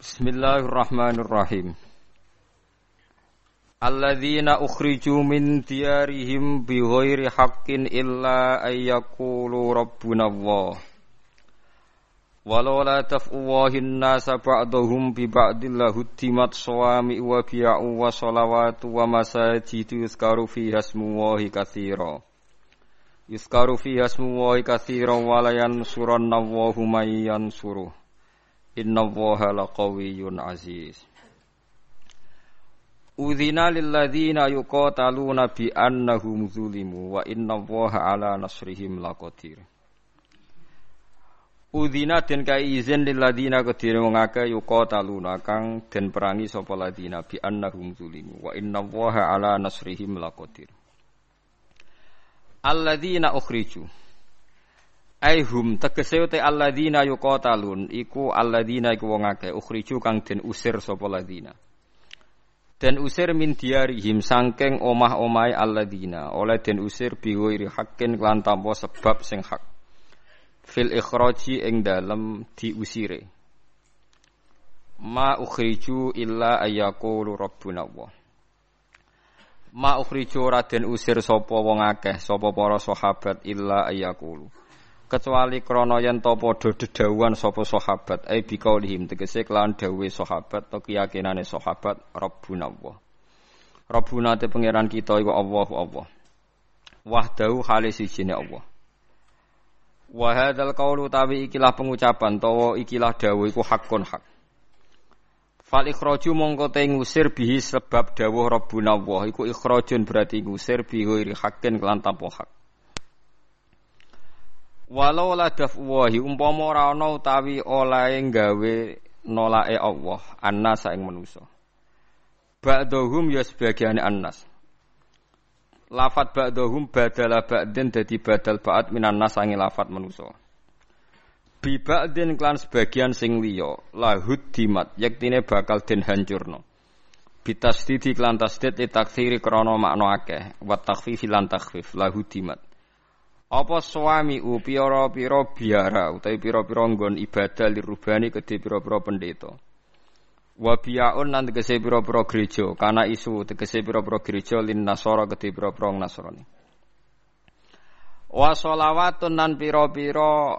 Bismillahirrahmanirrahim. Alladzina ukhriju min diyarihim bi ghairi haqqin illa ayyaqulu rabbuna Allah. Walau la taf'uwahin nasa ba'dahum bi ba'dil lahuttimat sawami wa bi'a'u wa salawatu wa masajidu yuzkaru fiha ismullahi katsira. Yuzkaru fiha ismullahi katsira wa la yansuranna Allahu may yansuruh. Inna Allaha laqawiyyun aziz. Udzina lil ladzina yuqataluna bi annahum zulimu wa inna Allaha ala nasrihim laqadir. Udzina den kai izin lil ladzina kedire wong akeh kang den perangi sapa ladzina bi annahum zulimu wa inna Allaha ala nasrihim laqadir. Alladzina ukhriju Aihum tegese te alladzina yuqatalun iku alladzina iku wong akeh ukhriju kang den usir sapa ladina. Den usir min diarihim sangking omah-omahe alladzina oleh den usir biwiri hakin lan tanpa sebab sing hak. Fil ikhraji ing dalem diusire. Ma ukhriju illa ayyaqulu rabbuna Allah. Ma ukhriju ora den usir sapa wong akeh sapa para sahabat illa ayyaqulu kecuali krana yen ta padha dedawuhan sapa sahabat ai biqaulihim tegese kelawan dawuhe sahabat to keyakinane sahabat rabbuna Allah. Rabbuna te pangeran kita iku Allahu Allah. Wahdahu halis sijine Allah. Wa hadzal qaulu tawi ikilah pengucapan tawa ikilah dawuh iku hakun hak. Fal ikhraju mongko te ngusir bihi sebab dawuh Rabbuna Allah. Iku ikhrajun berarti ngusir bihi hakin kelan tanpa hak Walau la dafwahi umpama ora ana utawi olahe gawe nolake Allah annas ing manusa. Ba'dhum ya sebagiane annas. Lafat ba'dhum badala ba'din dadi badal ba'at minan nas sange lafat manusa. Bi ba'din klan sebagian sing liya lahud dimat yektine bakal den hancurno. Bitasdidi klan tasdid takfiri krana makna akeh wa takhfifi lan takhfif lahud dimat. Apa suami u pira-pira biara utawi pira-pira nggon ibadah lirubani kedhe pira-pira pendeta. Wa biyaun lan tegese pira-pira gereja, kana isu tegese pira-pira gereja lin nasara kedhe pira-pira nasrani. Wa sholawatun lan pira-pira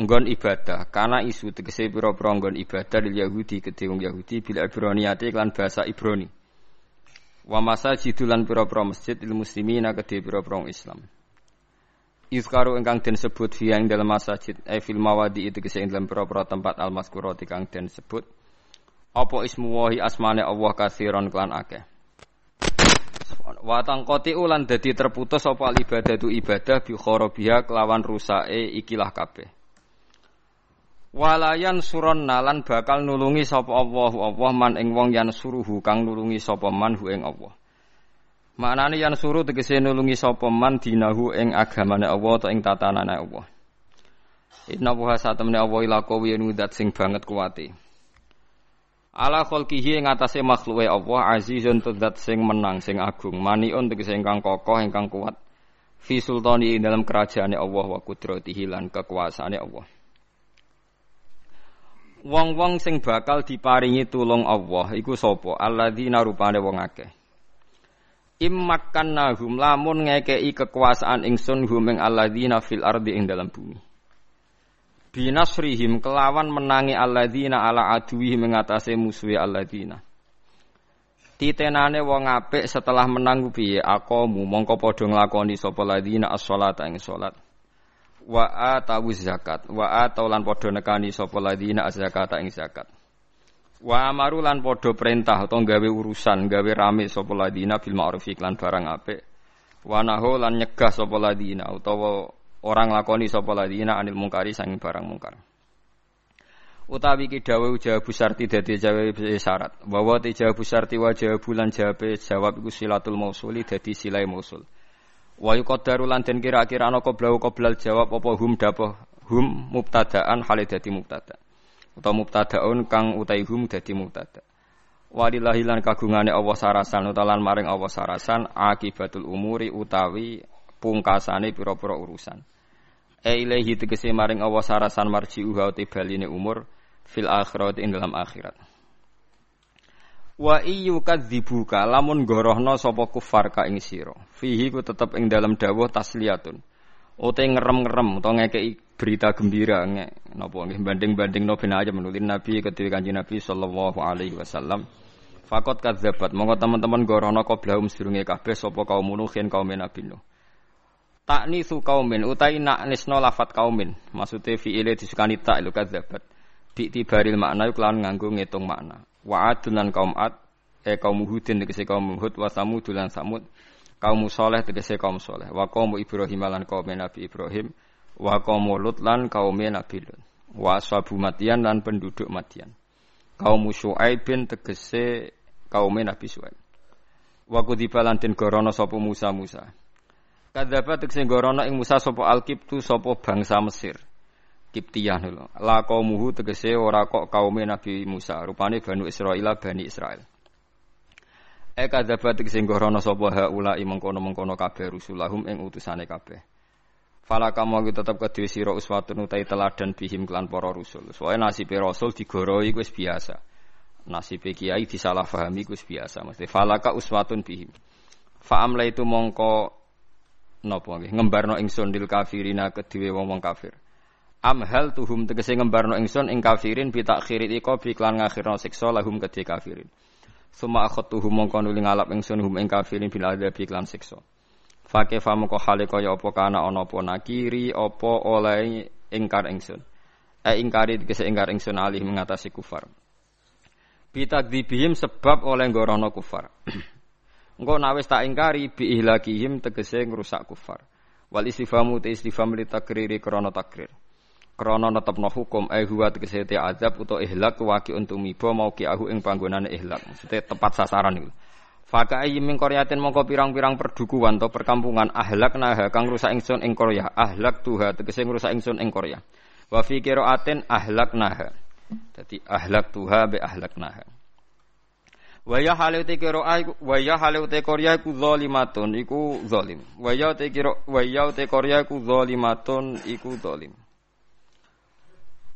nggon ibadah, kana isu tegese pira-pira nggon ibadah lil Yahudi kedhe wong Yahudi bil Ibraniyati lan bahasa Ibrani. Wa masajidul lan pira-pira masjid lil muslimina kedhe pira-pira Islam. Yuzkaru ingkang den sebut fi ing dalam masjid e fil mawadi itu kese ing dalam pira-pira tempat al mazkura kang den sebut. Apa ismu wahi asmane Allah kathiron klan akeh? Wa tangqati ulan dadi terputus apa ibadah tu ibadah bi kharabiha kelawan rusake ikilah kabeh. Walayan suron nalan bakal nulungi sapa Allah Allah man ing wong yan suruhu kang nulungi sapa man hu ing Allah Maknane yang suruh tegese nulungi sapa man dinahu ing agamane Allah atau ing tatanane Allah. Inna wa satamne Allah ila qawi nudat sing banget kuwate. Ala khalqihi ing atase makhluke Allah azizun tudat sing menang sing agung maniun tegese ingkang kokoh ingkang kuat. Fi sultani dalam kerajaane Allah wa kudratihi lan kekuasaane Allah. Wong-wong sing bakal diparingi tulung Allah iku sapa? Alladzina rupane wong akeh. Immakannahum lamun ngekei kekuasaan ingsun hum ing alladzina fil ardi ing dalam bumi. Binasrihim kelawan menangi alladzina ala aduwi mengatasi musuhi alladzina. Titenane wong apik setelah menang piye aqamu mongko padha nglakoni sapa ladina as-shalata ing salat. Wa atawu zakat wa ataulan padha nekani sapa ladina az-zakata ing zakat. Wa amaru lan padha perintah utawa gawe urusan, gawe rame sapa ladina bil ma'ruf lan barang apik. Wa nahu lan nyegah sapa ladina utawa orang lakoni sapa ladina anil mungkari sang barang mungkar. Utawi ki dawuh jawab syarti dadi jawab syarat. Bahwa te jawab syarti wa jawab lan jawab jawab iku silatul mausuli dadi silai mausul. Wa yuqaddaru lan den kira-kira ana qoblau qoblal jawab apa hum dapoh hum mubtadaan hale dadi mubtada utawa mubtadaun kang utai hum dadi mubtada walillahi lan kagungane Allah sarasan utalan maring Allah sarasan akibatul umuri utawi pungkasane pira-pira urusan e ilahi tegese maring Allah sarasan marji uha te baline umur fil akhirat ing dalam akhirat. Wa iyu kadzibuka lamun gorohno sapa kufar ka ing sira. Fihi ku tetep ing dalam dawuh tasliyatun. Ote ngerem-ngerem utawa ngekeki berita gembira nge napa nggih banding-banding no ben aja menulis Nabi ketika Kanjeng Nabi sallallahu alaihi wasallam. Fakot kadzabat monggo teman-teman gorohno qablahum sedurunge kabeh sapa kaum Nuhin kaum Nabi Nuh. Taknisu kaumin utai nak nisno lafat kaumin. Maksudnya fi'ile disukani tak lu kadzabat. Tibaril makna kelawan nganggo ngitung makna wa adun kaum e kaum hudin tegese kaum hud wa samud lan samud kaum saleh tegese kaum saleh wa kaum ibrahim lan kaum nabi ibrahim. Wa kaum lut lan kaum nabi lut. Wa ashabu matian lan penduduk matian kaum syuaibin tegese kaum nabi syuaib. Wa kudiba lan den gorono sapa Musa Musa. Kadzaba tegese gorono ing Musa sapa Alkiptu sapa bangsa Mesir. Kiptiyah lho. La qaumuhu tegese ora kok kaume Nabi Musa, rupane Banu Israil Bani Israil. E kadzaba tegese ngorono sapa haula mengkono-mengkono kabeh rusulahum ing utusane kabeh. Fala kamu tetep kedue sira uswatun utai teladan bihim kelan para rusul. Soale nasibe rasul digoroi wis biasa. Nasibe kiai disalahpahami wis biasa. Mesti falaka uswatun bihim. Fa amla itu mongko napa nggih ngembarno ingsun dil kafirina kedue wong-wong kafir. Am hal tuhum tegese ngembarno ingsun ing kafirin bi takhiri iko bi klan ngakhirno siksa lahum kedhe kafirin. Suma tuhum mongko nuli ngalap ingsun hum ing kafirin bil adabi klan siksa. Fake famu ko hale kaya apa kana ana apa nakiri apa oleh ingkar ingsun. E ingkari tegese ingkar ingsun alih mengatasi kufar. Bitakdibihim sebab oleh gorono kufar. Engko nawis tak ingkari bi ihlakihim tegese ngrusak kufar. Wal istifamu te istifam li takriri krana takrir krana netepno hukum ai huwa tegese te azab utawa ihlak waki untuk mibo mau ki ahu ing panggonane ihlak. Maksudnya tepat sasaran iku Faka ayyi min qaryatin mongko pirang-pirang perdukuan atau perkampungan ahlak naha kang rusak ingsun ing Korea. Ahlak tuha tegese ngrusak ingsun ing Korea. Wa fi qiraatin ahlak naha. Dadi ahlak tuha be ahlak naha. Wa halu te qira'a wa ya halu te Korea iku zalimatun iku zalim. Wa ya te qira wa ya te Korea iku zalimatun iku zalim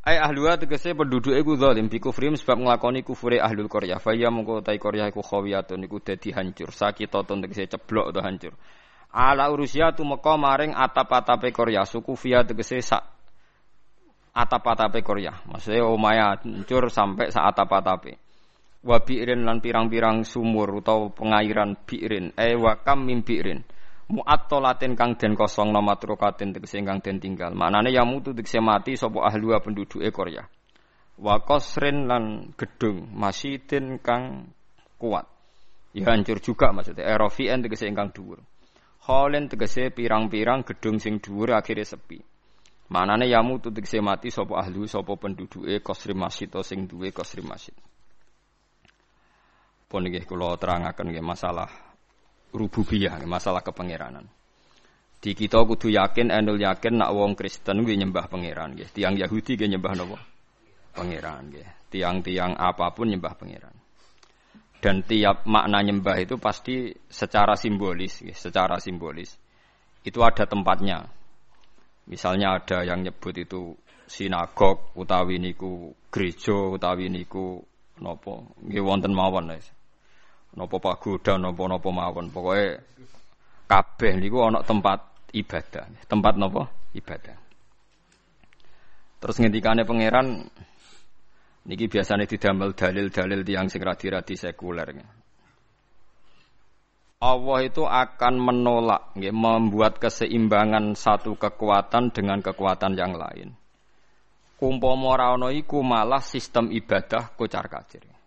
Ai ahluha tegese penduduk iku zalim bi kufrim sebab nglakoni kufure ahlul qaryah. Fa ya mongko tai qaryah iku khawiyatun iku dadi hancur. Sakitatun tegese ceblok atau hancur. Ala urusia tumeka maring atap-atape qaryah. Suku fiya tegese sak atap-atape qaryah. Maksudnya omaya hancur sampai sak atap-atape. Wa bi'rin lan pirang-pirang sumur utawa pengairan bi'rin. Eh wa kam min bi'rin mu'attolatin kang den kosong nama trukatin tegese kang den tinggal. Manane ya mutu tegese mati sapa ahlua penduduke Korea. Wa qasrin lan gedung masjidin kang kuat. Ya hancur juga maksudnya. Erofian tegese ingkang dhuwur. Holen tegese pirang-pirang gedung sing dhuwur akhirnya sepi. Manane ya mutu tegese mati sapa ahlu sapa penduduke qasri masjid sing duwe qasri masjid. Pun kula terangaken nggih masalah rububiyah, masalah kepangeranan. Di kita kudu yakin, enul yakin nak wong Kristen gue nyembah pangeran nggih. Tiang Yahudi gue nyembah napa? Pangeran nggih. Tiang-tiang apa pun nyembah pangeran. Dan tiap makna nyembah itu pasti secara simbolis, nggih, secara simbolis. Itu ada tempatnya. Misalnya ada yang nyebut itu sinagog utawi niku gereja utawi niku nopo nggih wonten mawon guys nopo pagoda nopo nopo mawon. Pokoknya kabeh niku ana tempat ibadah. Tempat nopo ibadah. Terus ngendikane pangeran niki biasanya didamel dalil-dalil tiang sing radi-radi sekuler. Allah itu akan menolak membuat keseimbangan satu kekuatan dengan kekuatan yang lain. Kumpo ora iku malah sistem ibadah kocar kacir.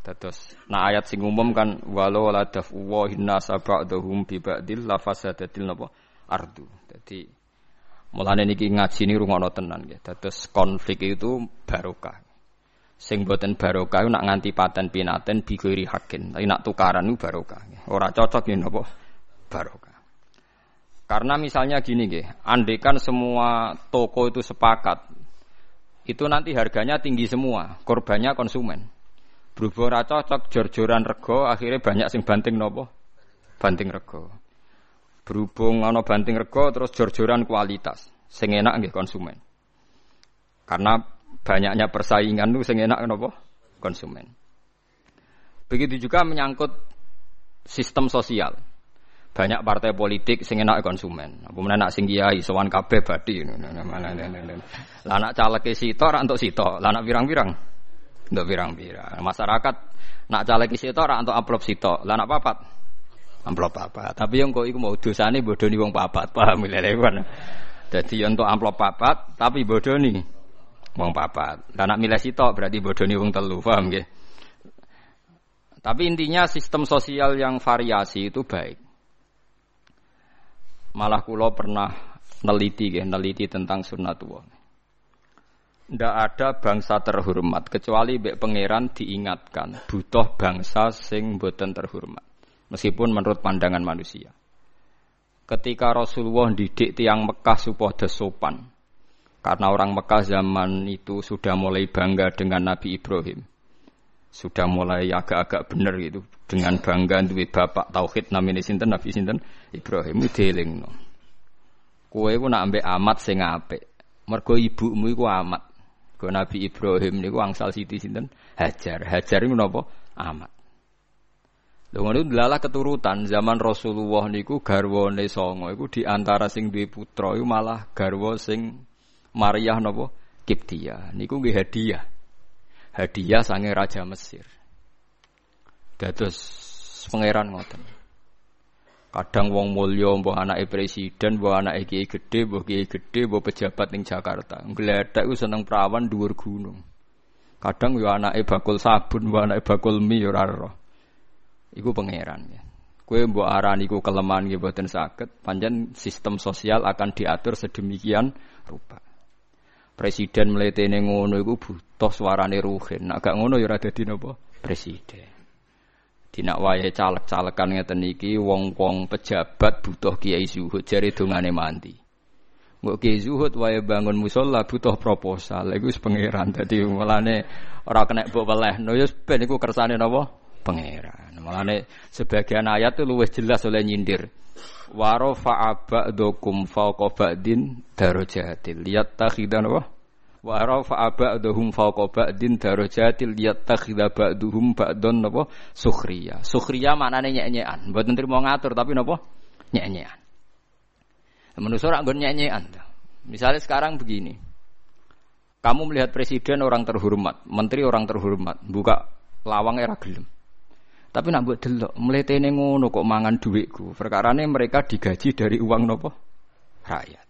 Dados nah ayat sing umum kan walau la dafu nasa ba'dahum bi ba'dil la fasadatil napa ardu. Dadi mulane niki ngaji ni rungono tenan nggih. Dados konflik itu barokah. Sing boten barokah nak nganti paten pinaten bigori hakin. Tapi nak tukaran itu barokah. Ora cocok nih napa barokah. Karena misalnya gini nggih, andekan semua toko itu sepakat itu nanti harganya tinggi semua, korbannya konsumen. Berhubung ora cocok jor-joran rego akhirnya banyak sing banting nopo? Banting rego. Berhubung ana banting rego terus jor-joran kualitas. Sing enak nggih konsumen. Karena banyaknya persaingan tuh sing enak napa? Konsumen. Begitu juga menyangkut sistem sosial. Banyak partai politik sing enak konsumen. Apa meneh nak sing kiai sowan kabeh badi. Lah nak caleg sito ora entuk sito, lah nak pirang-pirang untuk pirang-pirang. Masyarakat nak caleg sito ora entuk amplop sito, lah nak papat amplop papat. Tapi yang kok iku mau dosane bodoni wong papat, paham lele kan. Jadi untuk amplop papat tapi bodoni wong papat. Lah nak milih sito berarti bodoni wong telu, paham nggih? Tapi intinya sistem sosial yang variasi itu baik. Malah kulo pernah neliti, ya, neliti tentang sunnatullah. Tidak ada bangsa terhormat kecuali bek pangeran diingatkan butuh bangsa sing boten terhormat. Meskipun menurut pandangan manusia. Ketika Rasulullah didik tiang Mekah supaya sopan. Karena orang Mekah zaman itu sudah mulai bangga dengan Nabi Ibrahim sudah mulai agak-agak benar gitu dengan bangga duit bapak tauhid namanya sinten Nabi sinten Ibrahim itu no. Kue ku nak ambek amat sing apik. Mergo ibumu iku amat. Go Nabi Ibrahim niku angsal siti sinten Hajar. Hajar iku napa? Amat. Lha ngono delalah keturutan zaman Rasulullah niku garwane songo iku di antara sing duwe putra iku malah garwa sing Maryah napa? Kiptia. Niku nggih hadiah hadiah sange raja Mesir. Dados pangeran ngoten. Kadang wong mulya mbok anake presiden, mbok anake kiai gedhe, mbok kiai gedhe, mbok pejabat ning Jakarta. Gledek ku seneng prawan dhuwur gunung. Kadang yo anake bakul sabun, mbok anake bakul mie ora roh. Iku pangeran ya. Kue mbok arani iku kelemahan nggih boten saged, pancen sistem sosial akan diatur sedemikian rupa. Presiden mletene ngono iku butuh suarane ruhin. Nek gak ngono ya ora dadi napa? Presiden. Dinak wae caleg-calekan ngeten iki wong-wong pejabat butuh kiai zuhud jare dongane mandi. Mbok kiai zuhud wae bangun musala butuh proposal. Iku wis pangeran. Dadi mulane ora kena mbok welehno ya ben iku kersane napa? Pangeran. Mulane sebagian ayat itu luwih jelas oleh nyindir. Waro fa'aba'dukum fauqa ba'din darajatil. Lihat takhidan apa? Waro fa'aba'duhum fauqa ba'din darajatil. Lihat takhidha ba'duhum ba'don apa? Sukhriya. Sukhriya maknanya nyek-nyekan. Nanti mau ngatur tapi apa? Nyek-nyekan. Menurut orang gue nyek-nyekan. Misalnya sekarang begini. Kamu melihat presiden orang terhormat, menteri orang terhormat, buka lawang era gelem. Tapi nak buat delok, mletene ngono kok mangan duitku. Perkarane mereka digaji dari uang nopo? Rakyat.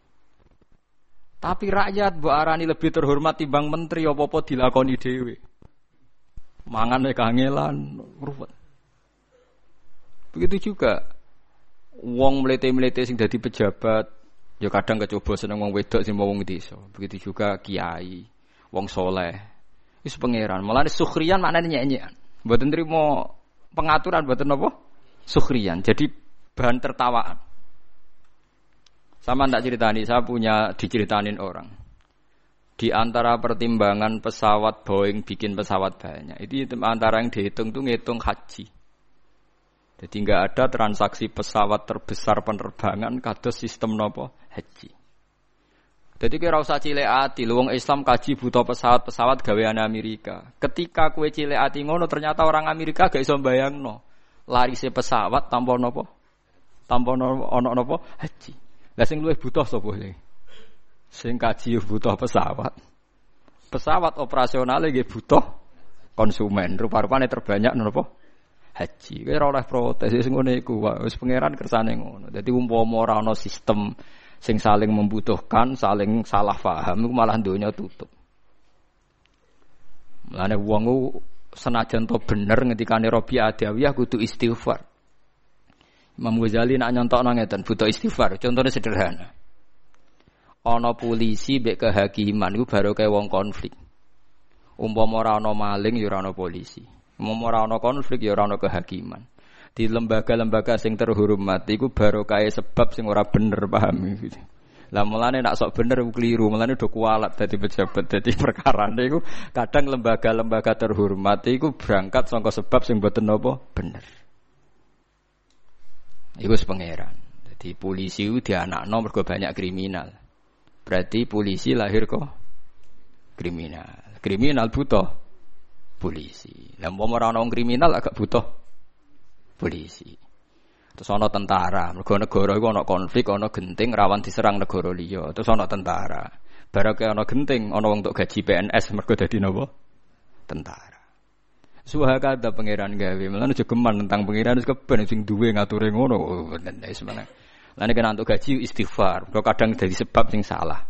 Tapi rakyat bu arani lebih terhormat timbang menteri apa-apa dilakoni dhewe. Mangan kangelan, ruwet. Begitu juga wong mlete-mlete sing dadi pejabat ya kadang kecoba seneng wong wedok sing wong desa. Begitu juga kiai, wong soleh. Wis pangeran. Mulane sukhriyan maknane nyek-nyekan. Mboten trimo pengaturan buat nopo sukhrian jadi bahan tertawaan sama tak ceritani saya punya diceritanin orang di antara pertimbangan pesawat Boeing bikin pesawat banyak itu antara yang dihitung tuh ngitung haji jadi nggak ada transaksi pesawat terbesar penerbangan kados sistem nopo haji jadi kira usah cilik ati, Islam kaji butuh pesawat-pesawat gawean Amerika. Ketika kue cilik ati ngono ternyata orang Amerika gak iso bayangno. Lari se pesawat tanpa nopo? Tanpa ono nopo? Haji. Lah sing luwih butuh sapa sing? Sing kaji butuh pesawat. Pesawat operasional nggih butuh konsumen. Rupa-rupane terbanyak nopo? Haji. Kira oleh protes sing ngene iku wis pangeran kersane ngono. Dadi umpama ora ana sistem sing saling membutuhkan, saling salah paham itu malah dunia tutup. Mulane wong senajan to bener ngendikane Rabi Adawiyah kudu istighfar. Imam Ghazali nak nyontokno ngeten butuh istighfar. Contohnya sederhana. Ana polisi mbek kehakiman iku baru kayak wong konflik. Umpama ora ana maling ya ora ana polisi. Umpama ora ana konflik ya ora ana kehakiman di lembaga-lembaga sing terhormat iku baru kaya sebab sing ora bener paham gitu. Lah mulane nak sok bener keliru, mulane do kualat dadi pejabat dadi perkara niku kadang lembaga-lembaga terhormat iku berangkat saka sebab sing boten napa bener. Iku pangeran. Jadi polisi itu di anak mergo banyak kriminal. Berarti polisi lahir kok kriminal. Kriminal butuh polisi. Lah mau ora ana kriminal agak butuh polisi. Terus ana tentara, mergo negara iku ana konflik, ana genting rawan diserang negara liya. Terus ana tentara. Barake ana genting, ana wong untuk gaji PNS mergo dadi napa? Tentara. Suhakata pangeran gawe, melane aja geman tentang pangeran wis keben sing duwe ngature ngono. Oh, wis meneh. Lan kena untuk gaji istighfar, kok kadang jadi sebab sing salah.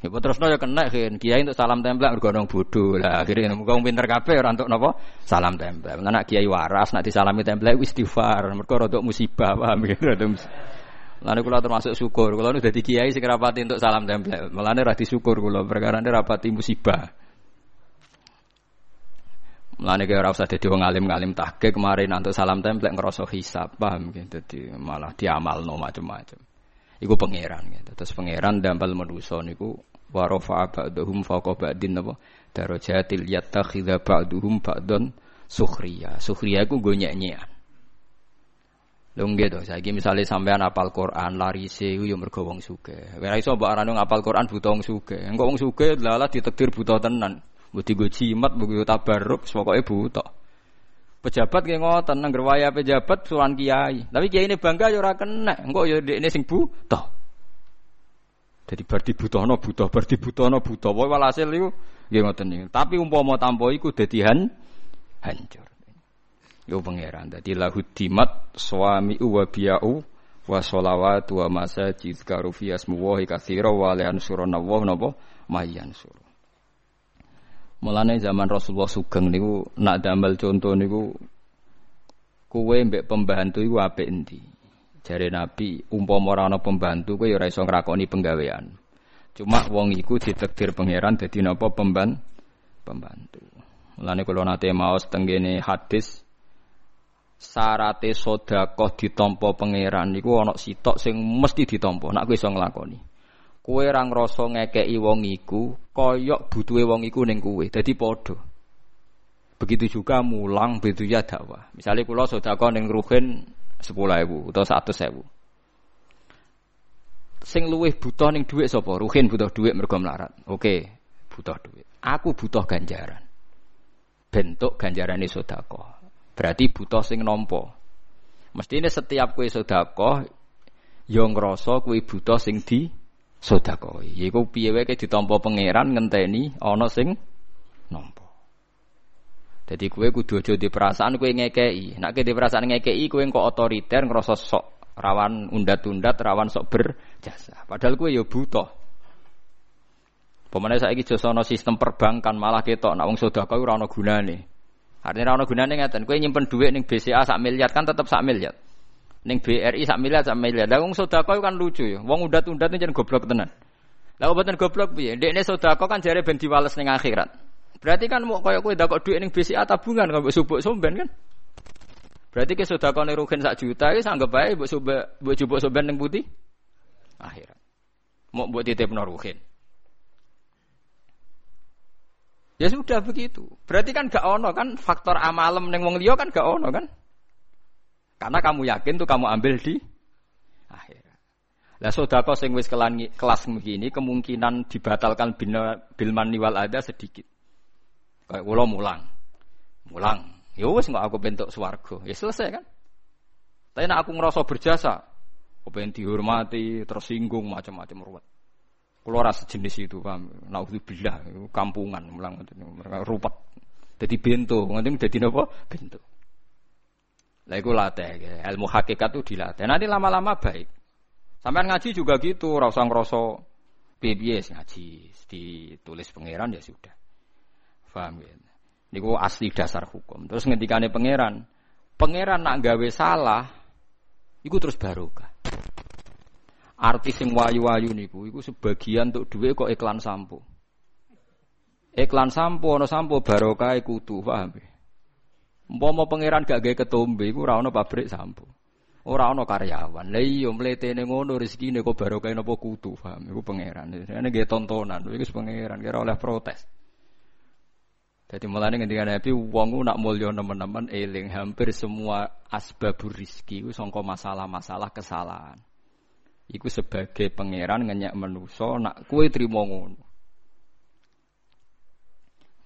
Ya terus ya kena kan kiai untuk salam tempel mergo nang bodho. Lah akhirnya muga wong pinter kabeh ora untuk napa? Salam tempel. Lah kiai waras nak disalami tempel istighfar mergo rada musibah paham gitu rada Lalu kula termasuk syukur, kula nu dadi kiai sing rapati untuk salam tempel. Mulane ra disyukur kula perkara rapati musibah. Mulane kaya ora usah dadi wong alim-alim tahke kemarin untuk salam templek ngerasa hisab, paham gitu. Dadi malah diamalno macam-macam. Iku pangeran gitu. Terus pangeran dampal manusa niku wa rafa'a ba'dhum fawqa ba'din apa darajatil yattakhidha ba'dhum ba'don sukhriya. Sukhriya iku go nyek-nyekan. Lho gitu, saiki misale sampean apal Quran larise iku yo mergo wong sugih. Ora iso mbok arani ngapal Quran buta wong sugih. Engko wong sugih lalah ditakdir buta tenan. Mbok digo jimat, mbok tabarruk, pokoke buta. Pejabat kayak ngoten nang waya pejabat suran kiai. Tapi kiai ini bangga ya ora kena. Engko ya ini sing buta. Jadi berarti butono buta, berarti butono buta. Pokoke walhasil iku nggih ngoten niku. Tapi umpama tanpa iku dadi hancur. Yo pangeran. Dadi lahu dimat suami wa biau wa sholawat wa masajid karufi asmuwahi katsira wa la yansuruna wa napa mayansur. Mulane zaman Rasulullah Sugeng niku nak damel contoh niku kuwe mbek pembantu iku apik endi? Jare Nabi, umpama ora ana pembantu kowe ya ora iso ngrakoni penggawean. Cuma wong iku ditakdir pangeran dadi napa pemban pembantu. Mulane kula nate maos tenggene hadis sarate sedekah ditampa pangeran niku ana sitok sing mesti ditampa nek kowe iso nglakoni. Kowe ora ngrasa ngekeki wong iku koyok butuhe wong iku ning kowe. Dadi padha. Begitu juga mulang begitu ya dakwah. Misalnya kula sedekah ning ruhin 10.000 utawa 100.000. Sing luwih butuh ning dhuwit sapa? Ruhin butuh dhuwit mergo melarat. Oke, butuh dhuwit. Aku butuh ganjaran. Bentuk ganjarane sedekah. Berarti butuh sing nampa. Mestine setiap kowe sedekah yo ngrasa kowe butuh sing di sedekah. Yaiku piye wae ditampa pangeran ngenteni ana sing nampa. Jadi kue kudu aja di perasaan kue ngekei. Nak di perasaan ngekei kue kok otoriter ngerasa sok rawan undat-undat, rawan sok berjasa. Padahal kue ya butuh. Pemane saiki josono sistem perbankan malah ketok nak wong sedekah ora ana gunane. Artinya ora ana gunane ngeten, kowe nyimpen dhuwit ning BCA sak miliar kan tetep sak miliar. Ning BRI sak miliar sak miliar. Lah wong sedekah kan lucu ya. Wong undat-undat jan goblok tenan. Lah obaten goblok piye? Ndekne sedekah kan jare ben diwales ning akhirat. Berarti kan mau kaya kowe ndakok dhuwit ning BCA tabungan kok mbok subuk somben kan? Berarti ke sedekah ning rugen sak juta wis anggap bae mbok subuk mbok jupuk somben ning putih akhirat. Mau buat titipno rugen. Ya sudah begitu. Berarti kan gak ono kan faktor amalem neng wong liya kan gak ono kan? Karena kamu yakin tuh kamu ambil di akhirat. Lah sodako sing wis kelas begini kemungkinan dibatalkan bil mani wal ada sedikit. Kayak kula mulang. Mulang. Ya wis nggak aku bentuk swarga. Ya selesai kan? Tapi nak aku ngerasa berjasa, aku pengen dihormati, tersinggung macam-macam ruwet. Kulo rasa jenis itu paham. Nauzubillah, kampungan mulang rupat. Jadi bentuk, nanti jadi apa? Bentuk. Lah iku latih, ilmu hakikat itu dilatih. Nanti lama-lama baik. Sampai ngaji juga gitu, rasa ngerasa piye ngaji ditulis pangeran ya sudah. Paham ya? Niku asli dasar hukum. Terus ngendikane pangeran, pangeran nak gawe salah, iku terus barokah. Artis sing wayu-wayu niku, iku sebagian untuk duit kok iklan sampo. Iklan sampo, no sampo barokah kudu, paham ya? Umpama pangeran gak gawe ketombe iku ora ana pabrik sampo. Ora ana karyawan. Lah iya mletene ngono rezekine kok barokah napa kutu, paham? Iku pangeran. Ini nggih tontonan, iku pangeran kira oleh protes. Jadi mulane ngendika Nabi wong nak mulya nemen-nemen eling hampir semua asbabur rizki iku sangka masalah-masalah kesalahan. Iku sebagai pangeran ngenyak menuso nak kue trimo ngono.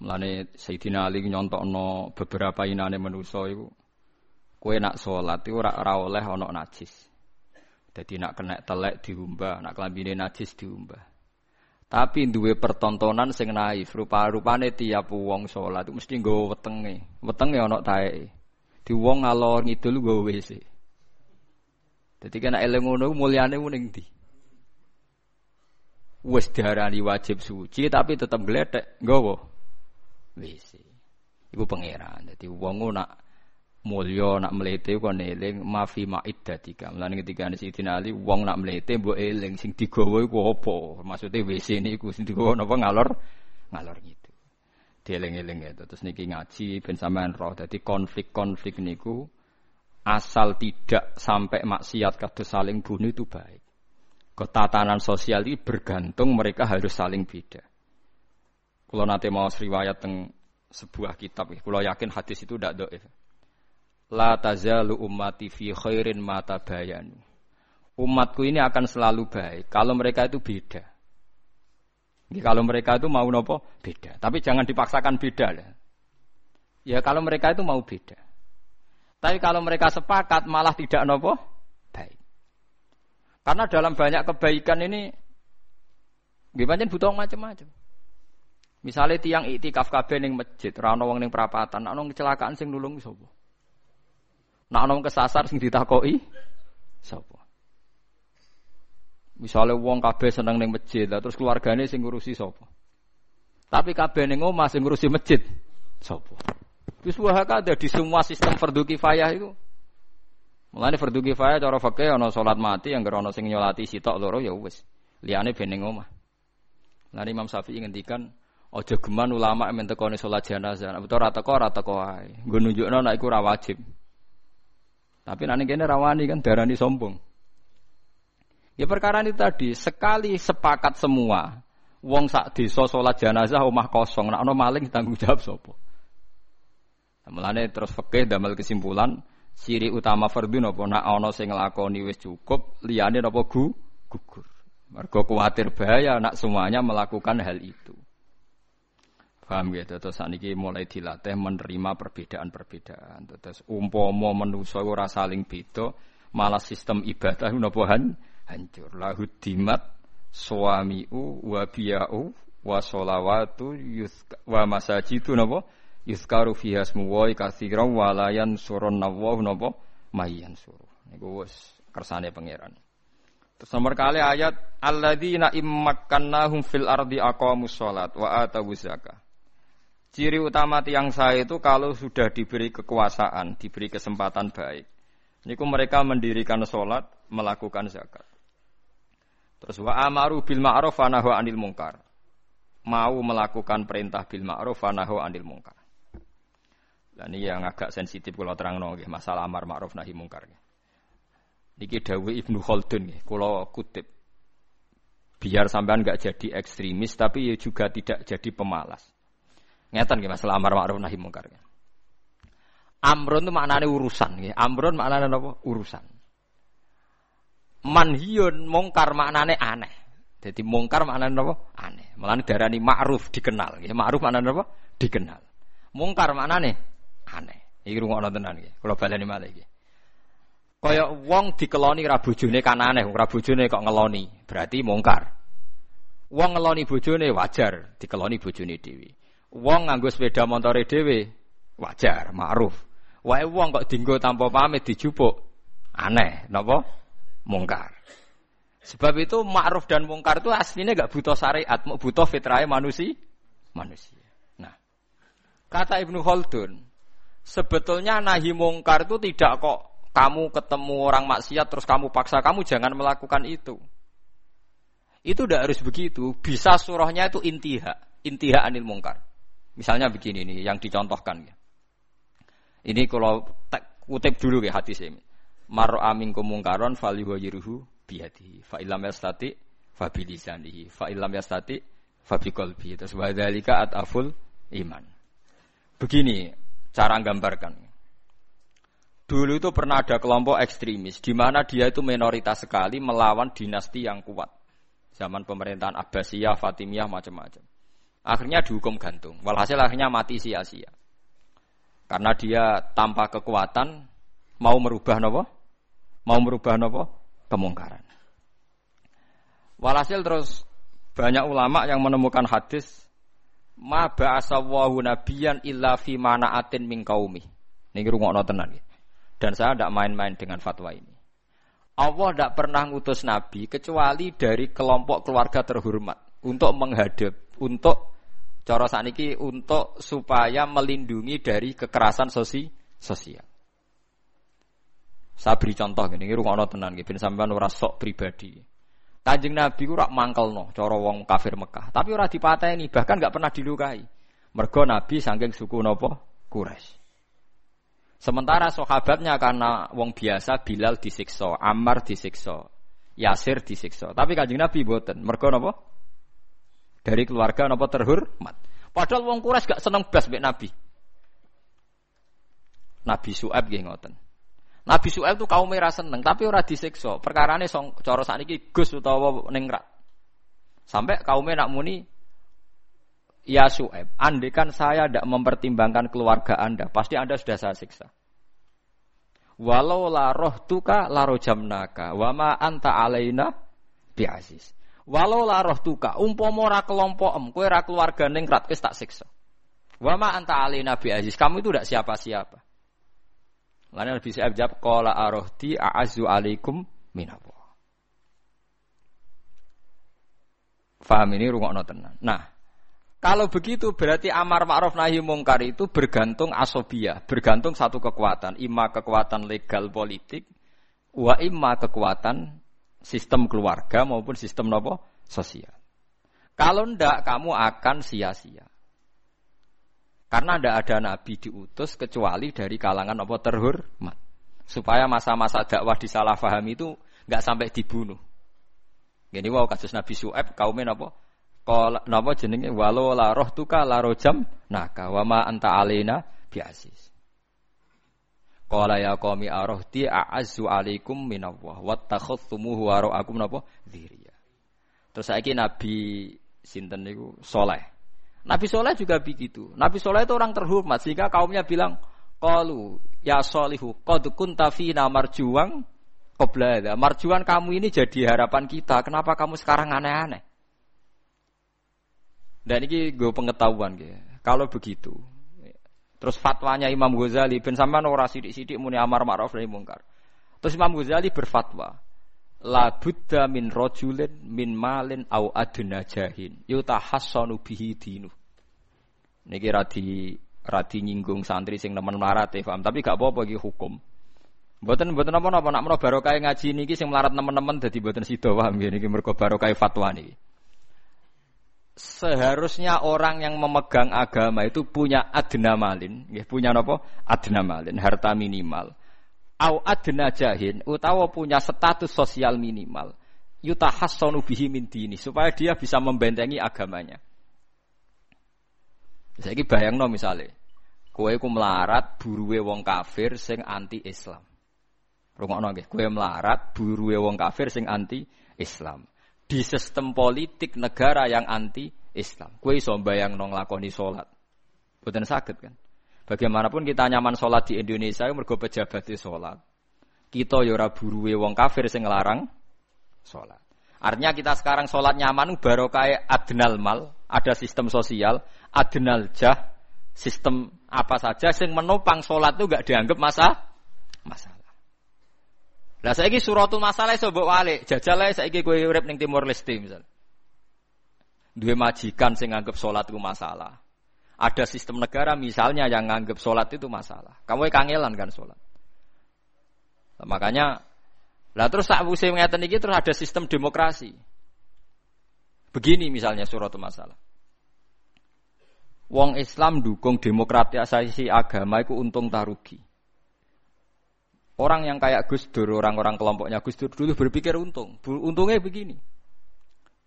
Mulane Sayyidina Ali nyontokno beberapa inane manusa iku kowe nak salat iku ora ora oleh ana najis. Dadi nak kena telek diumbah, nak klambine najis diumbah. Tapi duwe pertontonan sing naif, rupa-rupane tiap wong salat mesti nggawa wetenge. Wetenge ana taeke. Di wong ngalor ngidul nggawa WC. Dadi kena eling ngono mulyane ning ndi? Wis diarani wajib suci tapi tetep gledek nggawa WC. Iku pangeran. Dadi wong nak mulya nak mlete kok eling mafi ma'iddatika. Mulane ketika ana Sayyidina Ali wong nak mlete mbok eling sing digawa iku apa? Maksude WC niku sing digawa napa ngalor ngalor gitu. Dieling-eling ya. Terus niki ngaji ben sampean roh. Dadi konflik-konflik niku asal tidak sampai maksiat kados saling bunuh itu baik. Ketatanan sosial ini bergantung mereka harus saling beda. Kalau nanti mau riwayat teng sebuah kitab, kalau yakin hadis itu tidak doif. La tazalu ummati fi khairin mata bayanu. Umatku ini akan selalu baik kalau mereka itu beda. Jadi kalau mereka itu mau nopo beda, tapi jangan dipaksakan beda lah. Ya kalau mereka itu mau beda. Tapi kalau mereka sepakat malah tidak nopo baik. Karena dalam banyak kebaikan ini gimana butuh macam-macam. Misalnya tiang iktikaf kabeh ning masjid, ora ana wong ning perapatan, ana kecelakaan sing nulung sapa? Nak ana kesasar sing ditakoki sapa? Misalnya wong kabeh seneng ning masjid, terus keluargane sing ngurusi sapa? Tapi kabeh ning omah sing ngurusi masjid sapa? Wis ada di semua sistem fardu kifayah itu. Mulane fardu kifayah cara fikih ana salat mati yang ana sing nyolati sitok loro ya wis. Liyane ben ning omah. Lan Imam Syafi'i ngendikan aja geman ulama men tekone salat jenazah. Nek ora teko ora teko wae. Nggo nunjukno nek iku ora. Tapi nanti kene rawani kan darani sombong. Ya perkara ini tadi sekali sepakat semua, wong sak desa salat jenazah omah kosong, nek ana maling tanggung jawab sapa? Nah, mulane terus fikih damel kesimpulan ciri utama fardhu napa nek ana sing nglakoni wis cukup, liyane napa gu gugur. Mergo kuwatir bahaya nak semuanya melakukan hal itu. Paham ya, terus saniki mulai dilatih menerima perbedaan-perbedaan. Terus umpomo manusa ora saling beda, malah sistem ibadah napa hancur. Lahu dimat suamiu wa biya'u wa sholawatu wa masajidu napa yuzkaru fiha ismu wa katsiran wa la yansurun nawahu napa mayyan suruh. Niku wis kersane pangeran. Terus nomor kali ayat alladzina immakkannahum fil ardi aqamus shalat wa atawuz zakah. Ciri utama tiang saya itu kalau sudah diberi kekuasaan, diberi kesempatan baik. Niku mereka mendirikan sholat, melakukan zakat. Terus wa amaru bil ma'ruf wa anil mungkar. Mau melakukan perintah bil ma'ruf wa anil mungkar. Dan ini yang agak sensitif kalau terang nggih, masalah amar ma'ruf nahi mungkar. Niki Dawi Ibnu Khaldun kalau kutip. Biar sampean nggak jadi ekstremis tapi juga tidak jadi pemalas. Ngeten nggih masalah amar ma'ruf nahi mungkar. Amrun itu maknanya urusan nggih. Amrun maknanya apa? Urusan. Manhiyun mungkar maknanya aneh. Jadi mungkar maknanya apa? Aneh. Malah darani ma'ruf dikenal nggih. Ma'ruf maknanya apa? Dikenal. Mungkar maknanya aneh. Iki rungokno tenan nggih. Kula baleni malih nggih. Kaya wong dikeloni ra bojone kan aneh, ra bojone kok ngeloni. Berarti mungkar. Wong ngeloni bojone wajar, dikeloni bojone dhewe. Wong nganggo sepeda montore dhewe wajar, ma'ruf. Wae wong kok dinggo tanpa pamit dijupuk aneh, napa? Mungkar. Sebab itu ma'ruf dan mungkar itu aslinya gak butuh syariat, mau butuh fitrahnya manusia. manusia. Nah, kata Ibnu Khaldun, sebetulnya nahi mungkar itu tidak kok kamu ketemu orang maksiat terus kamu paksa kamu jangan melakukan itu. Itu tidak harus begitu. Bisa surahnya itu intiha, intiha anil mungkar. Misalnya begini nih yang dicontohkan ya. Ini kalau kutip dulu ya hadis ini. Maro amin kumungkaron fali wajiruhu biyadihi. Fa ilam yastati fa bilisanihi. Fa ilam yastati fa biqalbi. Terus wadhalika ataful iman. Begini cara gambarkan. Dulu itu pernah ada kelompok ekstremis di mana dia itu minoritas sekali melawan dinasti yang kuat. Zaman pemerintahan Abbasiyah, Fatimiyah macam-macam. Akhirnya dihukum gantung. Walhasil akhirnya mati sia-sia. Karena dia tanpa kekuatan mau merubah nopo? Mau merubah nopo? Kemungkaran. Walhasil terus banyak ulama yang menemukan hadis ma ba'asawahu nabiyan illa fi manaatin min qaumi. Niki rungokno tenan Dan saya tidak main-main dengan fatwa ini. Allah tidak pernah ngutus nabi kecuali dari kelompok keluarga terhormat untuk menghadap, untuk cara saniki untuk supaya melindungi dari kekerasan sosi, sosial. Saya beri contoh gini, ini rumah tenan, ben sampean ora sok pribadi. Kanjeng Nabi ku rak mangkelno cara wong kafir Mekah, tapi ora dipateni, bahkan nggak pernah dilukai. Mergo Nabi saking suku nopo? Quraisy. Sementara sahabatnya karena wong biasa Bilal disiksa, Ammar disiksa, Yasir disiksa. Tapi Kanjeng Nabi boten. Mergo napa? Dari keluarga napa terhormat. Padahal wong Quraisy gak seneng blas mbek Nabi. Nabi Su'aib nggih ngoten. Nabi Su'aib itu kaum merah seneng, tapi ora disiksa. Perkarane song cara sakniki Gus utawa ningrat. Sampai kaumnya nak muni Ya Su'aib, kan saya tidak mempertimbangkan keluarga Anda, pasti Anda sudah saya siksa. Walau la roh tuka la jamnaka, wama anta alaina biasis. Walau la roh tuka, umpama ora kelompok em, kowe ora keluarga ningrat, wis tak siksa. Wama anta alaina biasis, kamu itu tidak siapa-siapa. Lalu Nabi Sa'ib jawab, Qala arohti a'azu alaikum minallah. Faham ini rungokno tenan. Nah, kalau begitu berarti amar ma'ruf nahi mungkar itu bergantung asobia, bergantung satu kekuatan, ima kekuatan legal politik, wa imma kekuatan sistem keluarga maupun sistem nopo sosial. Kalau ndak kamu akan sia-sia. Karena tidak ada nabi diutus kecuali dari kalangan apa terhormat. Supaya masa-masa dakwah disalahfahami itu nggak sampai dibunuh. Gini wow kasus Nabi Su'eb kaumnya apa? Kalau napa jenenge walau la roh tuka la rojam naka wama anta alena biasis. Qala ya qaumi arahti a'azzu alaikum minallah wattakhadtumuhu wara'akum napa dziriya. Terus saiki Nabi sinten niku soleh. Nabi Soleh juga begitu. Nabi Soleh itu orang terhormat sehingga kaumnya bilang, Qalu ya solihu qad kunta fina marjuang qabla Marjuan kamu ini jadi harapan kita. Kenapa kamu sekarang aneh-aneh? Dan ini gue pengetahuan gitu. Kalau begitu, terus fatwanya Imam Ghazali ben sampean ora sithik-sithik muni amar ma'ruf nahi mungkar. Terus Imam Ghazali berfatwa, la buddha min rojulin min malin au adna jahin yutahassanu bihi dinu. Niki radi radi nyinggung santri sing nemen melarat ya paham, tapi gak apa-apa iki hukum. Mboten mboten napa-napa nak menawa barokah ngaji niki sing melarat nemen-nemen dadi mboten sida paham nggih niki mergo barokah fatwa niki. Seharusnya orang yang memegang agama itu punya adna malin, nggih punya napa? Adna malin, harta minimal au adna jahin utawa punya status sosial minimal yutahassanu bihi min dini supaya dia bisa membentengi agamanya. Saiki bayangno misale kowe ku melarat buruwe wong kafir sing anti Islam. Rungokno nggih, kowe melarat buruwe wong kafir sing anti Islam. Di sistem politik negara yang anti Islam. Kowe iso bayangno nglakoni salat. Boten saged kan? Bagaimanapun kita nyaman sholat di Indonesia, mergo pejabat di sholat. Kita yora ya buruwe wong kafir sing ngelarang sholat. Artinya kita sekarang sholat nyaman baru kayak adnal mal, ada sistem sosial, adnal jah, sistem apa saja sing menopang sholat itu gak dianggap masa masalah. Lah saiki suratul masalah iso mbok walik, jajal ae saiki kowe urip ning Timur Leste misal. Duwe majikan sing nganggep sholat itu masalah. Ada sistem negara misalnya yang nganggap sholat itu masalah. Kamu kangelan kan sholat. Nah, makanya, lah terus tak musim ngeten ini terus ada sistem demokrasi. Begini misalnya surat masalah. Wong Islam dukung demokratisasi agama itu untung tarugi. Orang yang kayak Gus Dur, orang-orang kelompoknya Gus Dur dulu berpikir untung. Untungnya begini.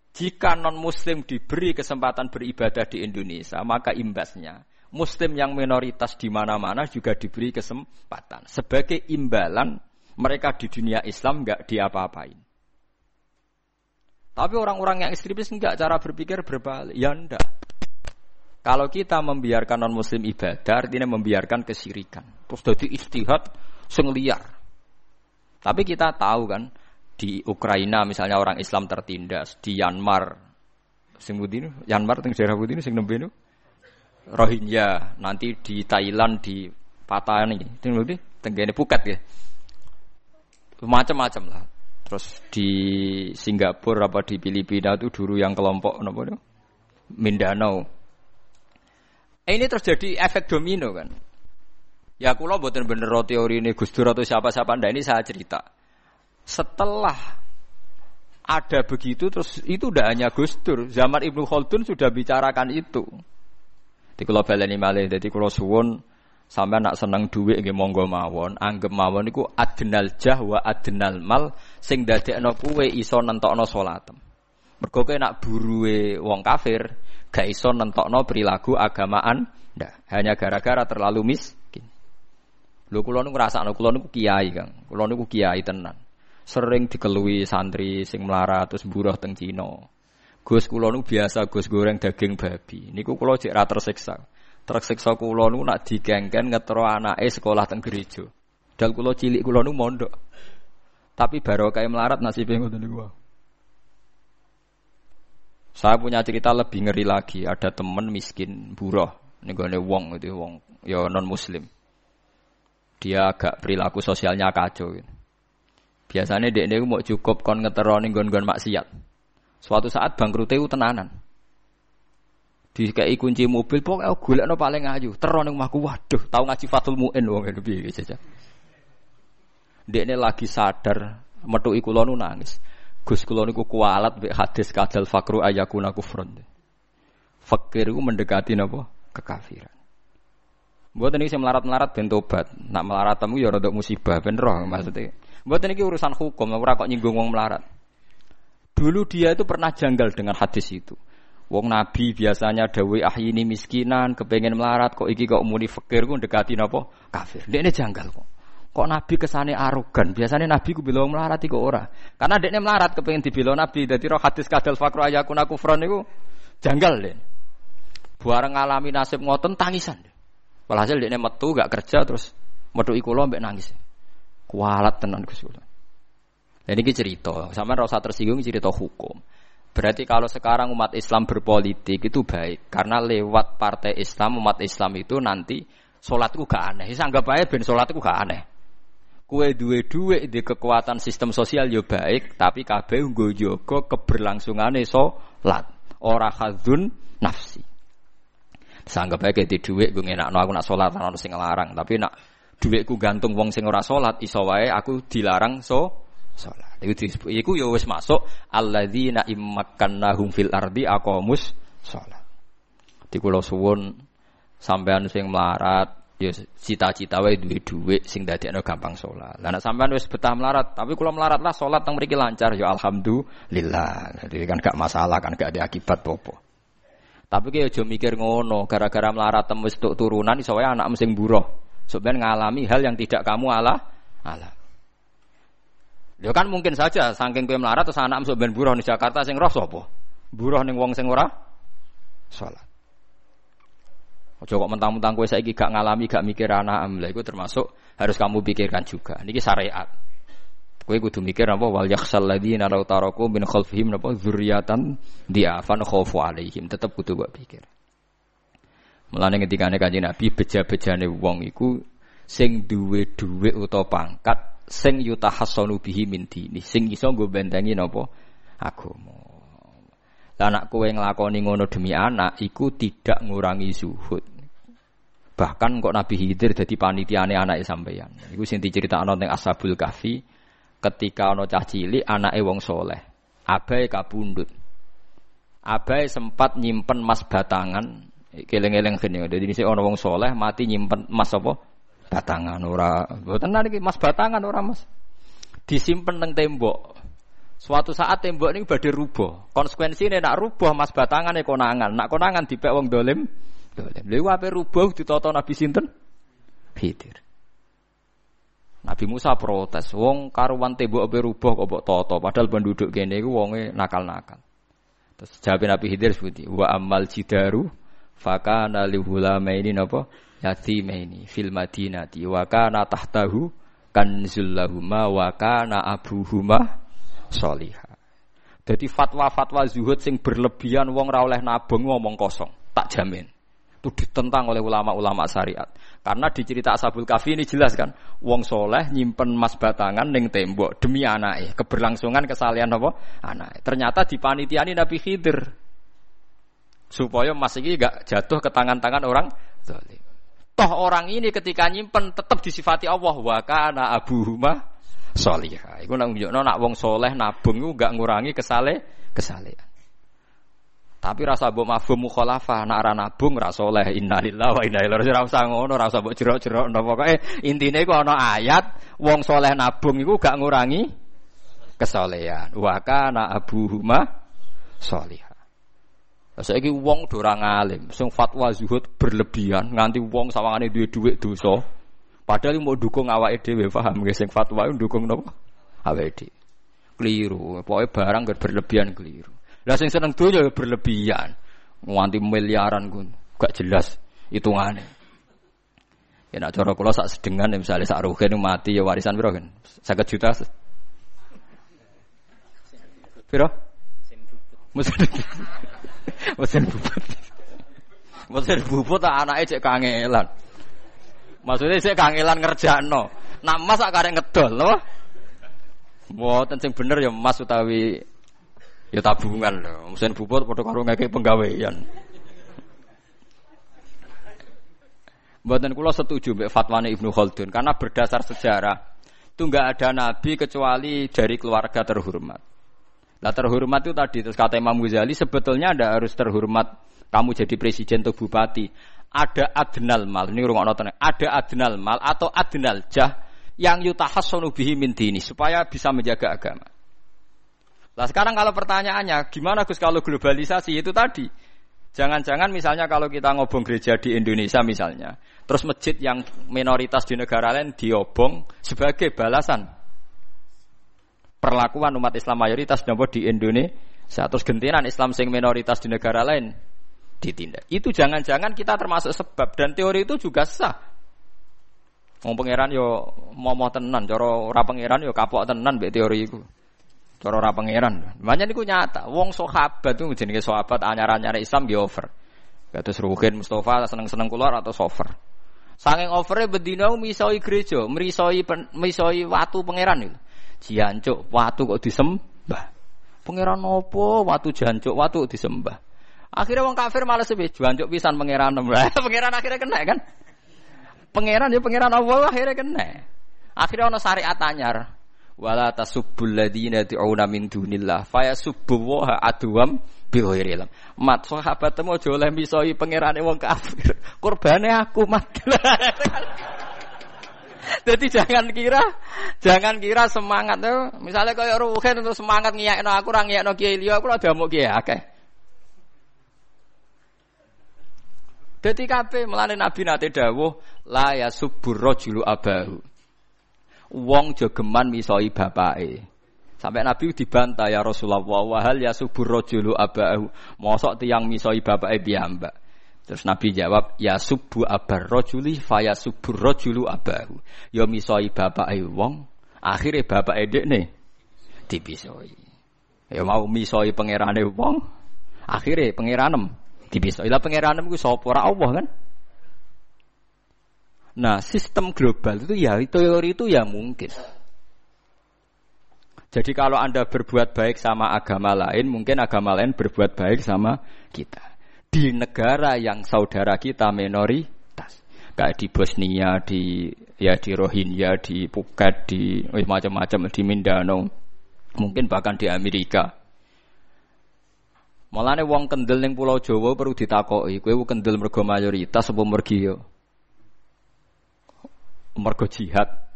Jika non muslim diberi kesempatan beribadah di Indonesia, maka imbasnya muslim yang minoritas di mana-mana juga diberi kesempatan. Sebagai imbalan mereka di dunia Islam nggak diapa-apain. Tapi orang-orang yang ekstremis enggak cara berpikir berbalik. Ya enggak. Kalau kita membiarkan non muslim ibadah, artinya membiarkan kesirikan. Terus jadi istihad sing liar. Tapi kita tahu kan di Ukraina misalnya orang Islam tertindas, di Myanmar sing ini, Myanmar teng daerah ini sing nembe Rohingya, nanti di Thailand di Patani, teng ngendi tenggene Phuket ya. Macam-macam lah. Terus di Singapura apa di Filipina itu dulu yang kelompok apa itu? Mindanao. Eh, ini terjadi efek domino kan. Ya kula mboten bener teori ini Gus Dur atau siapa-siapa ndak ini saya cerita. Setelah ada begitu terus itu udah hanya Gus Dur. Zaman Ibnu Khaldun sudah bicarakan itu. Di kula baleni malih dadi kula suwun sampai nak seneng duit nggih monggo mawon, anggap mawon iku adnal jah wa adnal mal sing dadekno kuwe iso nentokno salatem. Mergo kowe nak buruwe wong kafir gak iso nentokno perilaku agamaan ndak hanya gara-gara terlalu mis Lho kula niku ngrasakno kula niku kiai, Kang. Kula niku kiai tenan. Sering dikelui santri sing melarat terus buruh teng Cina. Gus kula niku biasa Gus goreng daging babi. Niku kula cek ra tersiksa. Tersiksa kula niku nak digengken ngetro anake sekolah teng gereja. Dal kula cilik kula niku mondok. Tapi barokah melarat nasibe ngoten niku. Saya punya cerita lebih ngeri lagi. Ada teman miskin buruh. Nih wong itu wong ya non muslim dia agak perilaku sosialnya kacau. Gitu. Biasanya dia ini mau cukup kon ngeteroni gon-gon maksiat. Suatu saat bangkrut itu tenanan. Di kayak kunci mobil pokoknya golek no paling ayu. Teron yang maku waduh, tahu ngaji Fatul Muin wong itu piye saja. Dia lagi sadar metu iku nu nangis. Gus kula niku kualat mbek hadis kadal fakru ayakuna kufrun. Fakir mendekati napa? Kekafiran. Buat ini saya melarat-melarat ben tobat. Nak melarat temu ya rada musibah ben roh maksudnya. Buat ini urusan hukum, ora kok nyinggung wong melarat. Dulu dia itu pernah janggal dengan hadis itu. Wong Nabi biasanya dawe ini miskinan, kepengen melarat, kok iki kok muni fakir ku dekati napa? Kafir. Ini janggal kok. Kok Nabi kesane arogan? Biasanya Nabi ku bilang melarat iku ora. Karena dekne melarat kepengen dibilang Nabi. Dadi roh hadis kadal fakru ayakuna kufron niku janggal deh. Buareng ngalami nasib ngoten tangisan. Walhasil dia metu gak kerja terus metu ikulo mbek nangis. Kualat tenan Gus kula. Dan ini cerita, sama rasa tersinggung cerita hukum. Berarti kalau sekarang umat Islam berpolitik itu baik karena lewat partai Islam umat Islam itu nanti sholatku gak aneh. Saya anggap aja ben sholatku gak aneh. Kue duwe duwe di kekuatan sistem sosial yo baik, tapi kabeh nggo jaga keberlangsungane sholat. Ora khadzun nafsi. Sanggap aja di duit gue ngenak aku nak sholat ana sing larang, tapi nak duitku gantung wong sing ora sholat iso wae aku dilarang so sholat. Iku disebut iku ya wis masuk alladzina immakannahum fil ardi aqamus sholat. Di kula suwun sampean sing melarat ya cita-cita wae duwe dhuwit sing dadekno gampang sholat. Lah nek sampean wis betah melarat, tapi kula melarat lah sholat teng mriki lancar ya alhamdulillah. Jadi kan gak masalah kan gak ada akibat apa tapi kayak aja mikir ngono, gara-gara melarat tembus untuk turunan wae anak sing buruh. Sebenarnya ngalami hal yang tidak kamu ala ala. Ya kan mungkin saja saking kowe melarat terus anak sok ben buruh di Jakarta sing roh sapa? Buruh ning wong sing ora salat. Ojo kok mentang-mentang kowe saiki gak ngalami, gak mikir anak. Lah iku termasuk harus kamu pikirkan juga. Niki syariat. Kowe kudu mikir apa wal yakhsal ladzina law taraku min khalfihim apa dzurriatan diafan khaufu alaihim. Tetep kudu mbok pikir. Mulane ketika Kanjeng Nabi beja-bejane wong iku sing duwe dhuwit utawa pangkat sing yutahassanu bihi min dini, sing iso nggo bentengi napa agama. Lah anak kowe nglakoni ngono demi anak iku tidak ngurangi zuhud. Bahkan kok Nabi Khidir dadi panitiane anake sampeyan. Iku sing diceritakno teng Ashabul Kahfi ketika ana cah cilik anake wong soleh abai kabundut abai sempat nyimpen emas batangan keleng-eleng kene dadi dhisik ana wong soleh mati nyimpen emas apa batangan ora mboten iki emas batangan ora mas disimpen teng tembok Suatu saat tembok ini badhe rubuh. Konsekuensine nak rubuh mas batangan e konangan. Nak konangan dipek wong dolim. Dolim. Lha ape rubuh ditata Nabi sinten? Khidir. Nabi Musa protes, wong karuan tembok ape rubah kok mbok toto, padahal penduduk kene iku wonge nakal-nakal. Terus jawab Nabi Khidir seperti wa amal jidaru Fakana li hulamaini napa? Yatimaini fil Madinati wa kana tahtahu kanzul lahuma wa kana abuhuma sholihah. Jadi fatwa-fatwa zuhud sing berlebihan wong ra oleh nabung ngomong kosong, tak jamin. Itu ditentang oleh ulama-ulama syariat. Karena di cerita Ashabul Kafi ini jelas kan, wong soleh nyimpen emas batangan ning tembok demi anaknya, keberlangsungan kesalian apa? Anak. Ternyata di panitia ini Nabi Khidir supaya emas ini gak jatuh ke tangan-tangan orang zalim. Toh orang ini ketika nyimpen tetap disifati Allah wa kana abuhuma solihah. Iku nang nak wong soleh nabung gak ngurangi kesale kesalehan. Tapi rasa mbok mafhum mukhalafa nak nabung ra soleh innalillahi wa inna ilaihi raji'un. Ora usah ngono, ora usah mbok jerok-jerok pokoke intine iku ana ayat wong soleh nabung iku gak ngurangi kesolehan. Wa kana abuhuma solihah. Saiki wong do ora ngalim, sing fatwa zuhud berlebihan nganti wong sawangane duwe dhuwit dosa. Padahal mau dukung awake dhewe paham nggih sing fatwa dukung napa? Awake dhewe. Keliru, pokoke barang berlebihan keliru. Lah sing seneng donya ya berlebihan. Nganti miliaran ku gak jelas hitungane. Ya nak cara kula sak sedengan misalnya sak rugen mati ya warisan piro kan? 50 juta. Piro? Mesin Mesin bubut. Mesin bubut tak anaknya cek kangelan. Maksudnya cek kangelan ngerjakno. Nak mas sak karek ngedol loh. Mboten sing bener ya mas utawi ya tabungan lho. Mesin bubut padha karo ngeke penggawean. Mboten kula setuju mbek fatwane Ibnu Khaldun karena berdasar sejarah itu enggak ada nabi kecuali dari keluarga terhormat. Lah terhormat itu tadi terus kata Imam Ghazali sebetulnya ada harus terhormat kamu jadi presiden atau bupati. Ada adnal mal, ini rumah nonton. Ada adnal mal atau adnal jah yang yutahassanu bihi min dini supaya bisa menjaga agama. Lah sekarang kalau pertanyaannya gimana Gus kalau globalisasi itu tadi Jangan-jangan misalnya kalau kita ngobong gereja di Indonesia misalnya, terus masjid yang minoritas di negara lain diobong sebagai balasan perlakuan umat Islam mayoritas nopo di Indonesia terus gentinan Islam sing minoritas di negara lain ditindak. Itu jangan-jangan kita termasuk sebab dan teori itu juga sah. Wong pangeran yo momo tenan, cara ora pangeran yo kapok tenan mbek teori iku. Cara ora pangeran. Makanya niku nyata, wong sahabat itu jenenge sahabat anyar-anyar Islam di over. Kados Ruhin Mustafa seneng-seneng keluar atau sofer. Sanging overnya bedina misoi gereja, merisoi misoi watu pangeran itu. Jancuk watu kok disembah. Pangeran opo watu jancuk watu disembah. Akhirnya wong kafir malah sepi jancuk pisan pangeran. pangeran akhirnya kena kan? Pangeran ya pangeran Allah akhirnya kena. Akhirnya ono syariat anyar. Wala tasubbul ladina tu'una min dunillah fayasubbu wa adwam bi ghairi Mat sahabat temu aja oleh misoi pangerane wong kafir. Kurbane aku mat. Jadi jangan kira, jangan kira semangat tuh. Misalnya kayak Ruhen untuk semangat ngiyakno aku, orang ngiyakno Kiai Liyo, aku udah mau Kiai akeh. Jadi kabeh melane Nabi nate dawuh la ya subur rajulu abahu. Wong jogeman misoi bapake. Sampai Nabi dibantah ya Rasulullah wa hal ya subur rajulu abahu. Mosok tiang misoi bapake piyambak. Terus Nabi jawab, ya subu abar rojuli, faya subur rojulu abahu. Ya misoi bapak wong, akhirnya bapak edek nih dipisoi. Ya mau misoi pangerane wong, akhirnya pangeranem dipisoi. Lah pangeranem ku sapa Allah kan? Nah, sistem global itu ya teori itu ya mungkin. Jadi kalau Anda berbuat baik sama agama lain, mungkin agama lain berbuat baik sama kita. Di negara yang saudara kita minoritas. Kayak di Bosnia di ya di Rohingya di Phuket di oh, macam-macam di Mindanao. Mungkin bahkan di Amerika. Malah wong kendel ning Pulau Jawa perlu ditakoki, kowe kendel mergo mayoritas apa mergi? Mergo jihad.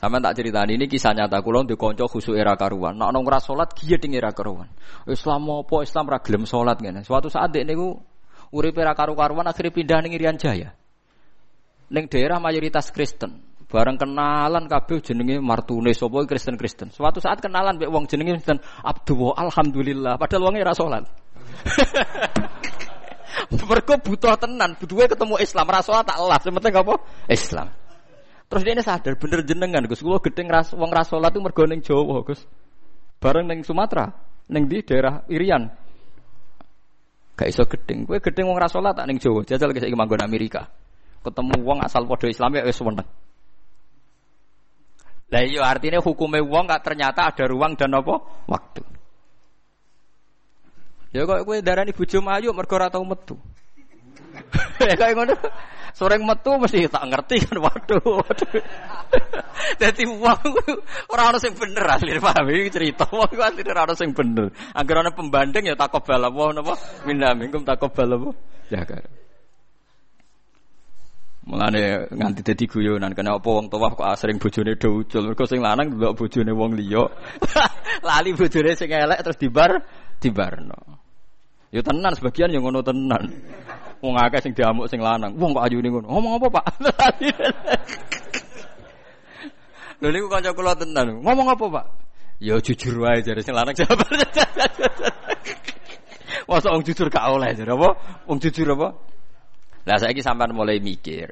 Sama tak cerita ini kisah nyata kulon di konco khusus era karuan. Nak nong dia tinggi era karuan. Islam apa Islam ragilem sholat gini. Suatu saat dek niku urip era karu karuan akhirnya pindah nih Irian Jaya. Neng daerah mayoritas Kristen. Bareng kenalan kabeh jenenge Martune sapa Kristen Kristen. Suatu saat kenalan mbek wong jenenge Kristen alhamdulillah padahal wonge ora salat. Mergo butuh tenan, butuhe ketemu Islam, ra salat tak elas, penting apa? Islam. Terus dia ini sadar bener jenengan Gus, kula gedeng ras wong ra salat itu mergo ning Jawa, Gus. Bareng ning Sumatera, ning di daerah Irian. Gak iso gedeng, kowe gedeng wong ra tak ning Jawa, jajal ke saiki Amerika. Ketemu wong asal padha Islam ya wis seneng. Lah iya artinya hukumnya wong gak ternyata ada ruang dan apa? Waktu. Ya kok kowe darani bojo ayu mergo ora tau metu. ya kok ngono. Sore metu mesti tak ngerti kan waduh. Dadi wong ora ono sing bener asli paham iki cerita wong ku asli ora ono sing bener. Angger ana pembanding ya takobal apa napa minna minkum takobal apa. Ya kan. Mulane nganti dadi guyonan kena apa wong tuwa kok asring bojone do ucul. Mergo sing lanang delok bojone wong liya. Lali bojone sing elek terus dibar dibarno. Ya tenan sebagian yang ngono tenan. Wong akeh sing diamuk sing lanang. Wong kok ayune ngono. Ngomong apa, Pak? Lho niku kanca kula tenan. Ngomong apa, Pak? Ya jujur wae jare sing lanang jawab. Masa wong jujur gak oleh jare apa? Wong jujur apa? Lah saiki sampean mulai mikir.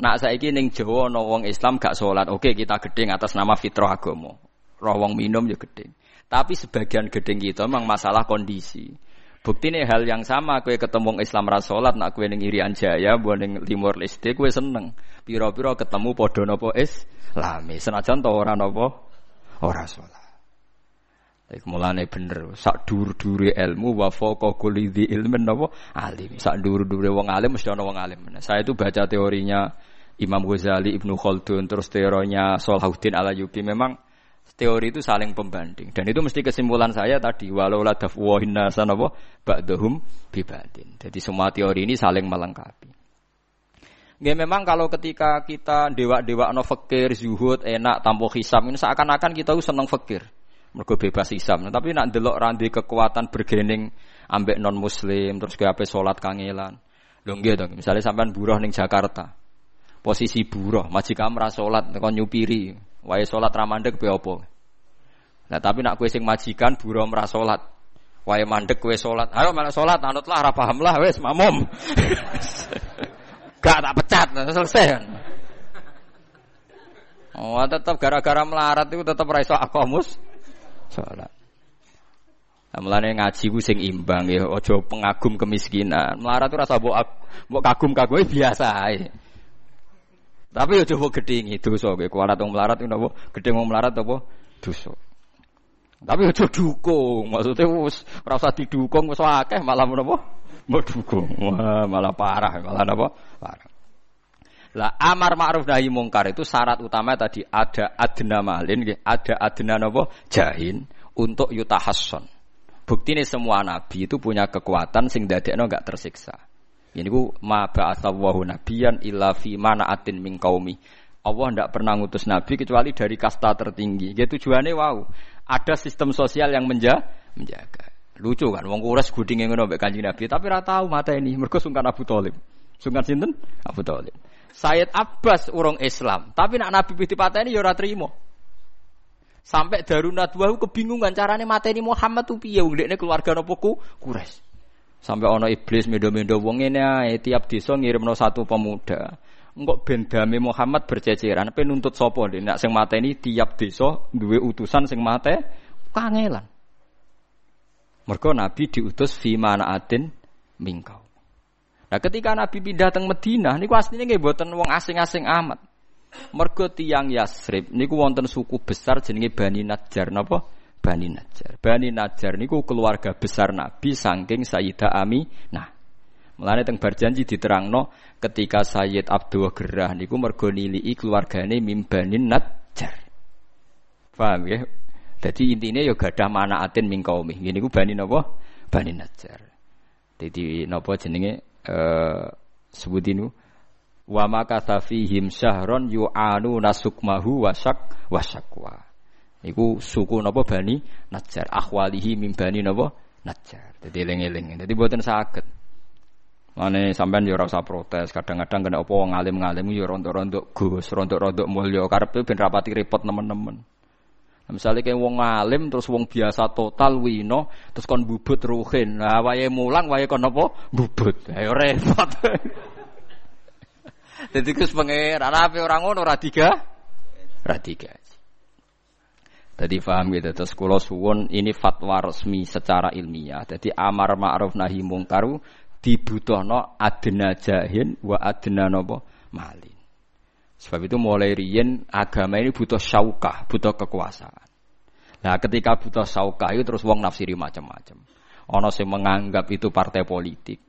Nak saiki ning Jawa ana wong Islam gak salat. Oke, kita gedeng atas nama fitrah agama. Roh wong minum ya gedeng. Tapi sebagian gedeng kita memang masalah kondisi. Bukti nih hal yang sama, kue ketemu Islam rasolat, nak kue Irian Jaya, buat ning Timur Leste, kue seneng. Piro-piro ketemu podo nopo Islami, senajan to orang nopo ora sholat. Iku mulane bener, sak dur-dure ilmu wa kulli ilmin napa alim. Sak dur-dure wong alim mesti ana wong alim. Saya itu baca teorinya Imam Ghazali, Ibnu Khaldun, terus teorinya Salahuddin Al-Ayyubi memang teori itu saling pembanding dan itu mesti kesimpulan saya tadi walau la dafwahin nasan apa ba'dahum bibadin. Jadi semua teori ini saling melengkapi. Ya memang kalau ketika kita dewa-dewa no fakir, zuhud, enak, tanpa hisam ini seakan-akan kita seneng fakir. Mergo bebas hisam. Nah, tapi nak delok randi kekuatan bergening ambek non muslim terus ke apa salat kangelan. Lho nggih to, misalnya sampean buruh ning Jakarta. Posisi buruh, majikan ra salat kon nyupiri, Wae salat ra mandek be apa? Nah, tapi nak kue sing majikan buruh merah salat. Wae mandek kue salat. Ayo malah salat anutlah ra paham lah wis mamum. Gak tak pecat, selesai kan. Oh, tetap gara-gara melarat itu tetap raiso akomus. Nah, mulane ngaji ku sing imbang ya, ojo pengagum kemiskinan. Melarat itu rasa mbok kagum-kagum biasa ae. Tapi ya coba gedingi dosa kowe kualat wong melarat napa? Gedeng wong melarat apa? Dosa. Tapi aja dukung, maksudnya wis ora usah didukung wis akeh malah menapa? Mau dukung. Wah, malah parah, malah napa? Parah. Lah amar ma'ruf nahi mungkar itu syarat utama tadi ada adna malin, ada adna napa? Jahin untuk yutahasson. Bukti ini semua nabi itu punya kekuatan sing dadekno enggak tersiksa. Ini ku ma ba'atsawahu nabiyan illa fi manaatin min qaumi. Allah tidak pernah ngutus nabi kecuali dari kasta tertinggi. Gitu tujuannya wow. Ada sistem sosial yang menja menjaga. Lucu kan, wong kuras guding ngono mbek Kanjeng Nabi, tapi ora tahu mata ini mergo sungkan Abu Thalib. Sungkan sinten? Abu Thalib. Sayyid Abbas urung Islam, tapi nak Nabi piti pateni ya ora trimo. Sampai Darun Nadwa kebingungan carane mateni Muhammad tuh piye wong keluarga napa ku Quraisy. Sampai ono iblis mendo-mendo wong ini ae tiap desa ngirimno satu pemuda. Engkok ben dame Muhammad berceceran pe nuntut sapa nak sing mateni tiap desa duwe utusan sing mate kangelan. Mergo Nabi diutus fi manaatin mingkau. Nah ketika Nabi pindah teng Madinah niku asline nggih mboten wong asing-asing amat. Mergo tiyang Yasrib niku wonten suku besar jenenge Bani Najjar napa? Bani Najjar. Bani Najjar niku keluarga besar Nabi saking Sayyidah Ami. Nah, Mulane teng berjanji diterangno ketika Sayyid Abdul Gerah niku mergo nilii keluargane Bani Najjar. Paham ya? Jadi intinya ya gadah manaatin min qaumi. Ngene iku bani napa? Bani Najjar. Jadi napa jenenge eh sebut ini wa maka fihim syahron yu'anu nasukmahu wasak wasakwa. Iku suku napa Bani Najjar, akhwalihi mim Bani napa Najjar. Dadi eling-eling. Dadi mboten saged. Mane sampean yo ora usah protes, kadang-kadang kena apa wong alim-alim yo rontok-rontok Gus, rontok-rontok mulya karepe ben rapati repot nemen-nemen. Misalnya kayak wong alim terus wong biasa total wino terus kon bubut ruhin. Nah wae mulang wae kon apa? Bubut. Ayo repot. Jadi kus pengeran apa orang ngono ora? Ora tiga. Jadi paham gitu. Terus kulo suwon ini fatwa resmi secara ilmiah. Jadi amar ma'ruf nahi mungkaru dibutuhno adena jahin wa adena nopo malin. Sebab itu mulai riyen agama ini butuh syaukah, butuh kekuasaan. Nah, ketika butuh syaukah itu terus wong nafsiri macam-macam. Ono sing menganggap itu partai politik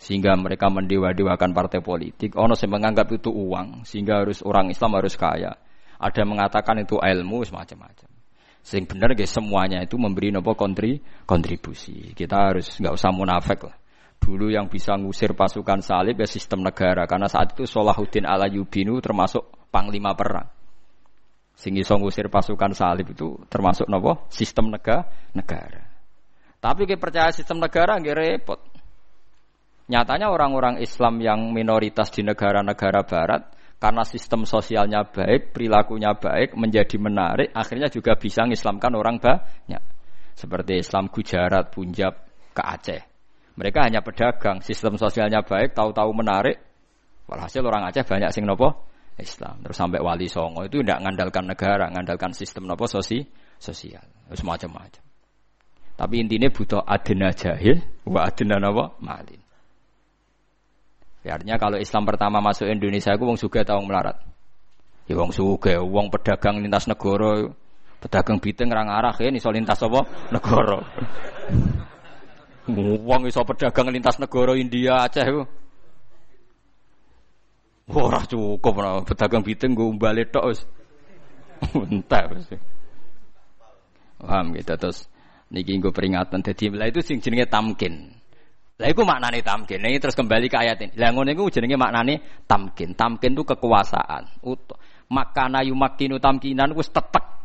sehingga mereka mendewa-dewakan partai politik. Ono sing menganggap itu uang sehingga harus orang Islam harus kaya. Ada yang mengatakan itu ilmu semacam-macam. Sing benar guys semuanya itu memberi nopo kontri kontribusi. Kita harus nggak usah munafik lah. Dulu yang bisa ngusir pasukan salib ya sistem negara karena saat itu Salahuddin ala Yubinu termasuk panglima perang. Sing iso ngusir pasukan salib itu termasuk nopo sistem negara negara. Tapi kita percaya sistem negara nggak repot. Nyatanya orang-orang Islam yang minoritas di negara-negara barat karena sistem sosialnya baik, perilakunya baik, menjadi menarik, akhirnya juga bisa mengislamkan orang banyak. Seperti Islam Gujarat, Punjab, ke Aceh. Mereka hanya pedagang, sistem sosialnya baik, tahu-tahu menarik. Walhasil orang Aceh banyak sing nopo Islam. Terus sampai Wali Songo itu tidak mengandalkan negara, mengandalkan sistem nopo sosi sosial. Terus macam-macam. Tapi intinya butuh adena jahil, wa adena nopo malin. Ya, artinya kalau Islam pertama masuk Indonesia, aku wong suga tahu melarat. Ya wong suga, wong pedagang lintas negara, pedagang biting ngarang arah ya iso lintas apa negara. Wong iso pedagang lintas negara India Aceh. Ora cukup ora pedagang biting gue balik tok wis. Entah wis. Paham gitu terus niki gue peringatan dadi itu sing jenenge tamkin. Lah iku maknane tamkin. Ini terus kembali ke ayat ini. Lah ngono iku jenenge maknane tamkin. Tamkin itu kekuasaan. Ut makana yumakinu tamkinan wis tetek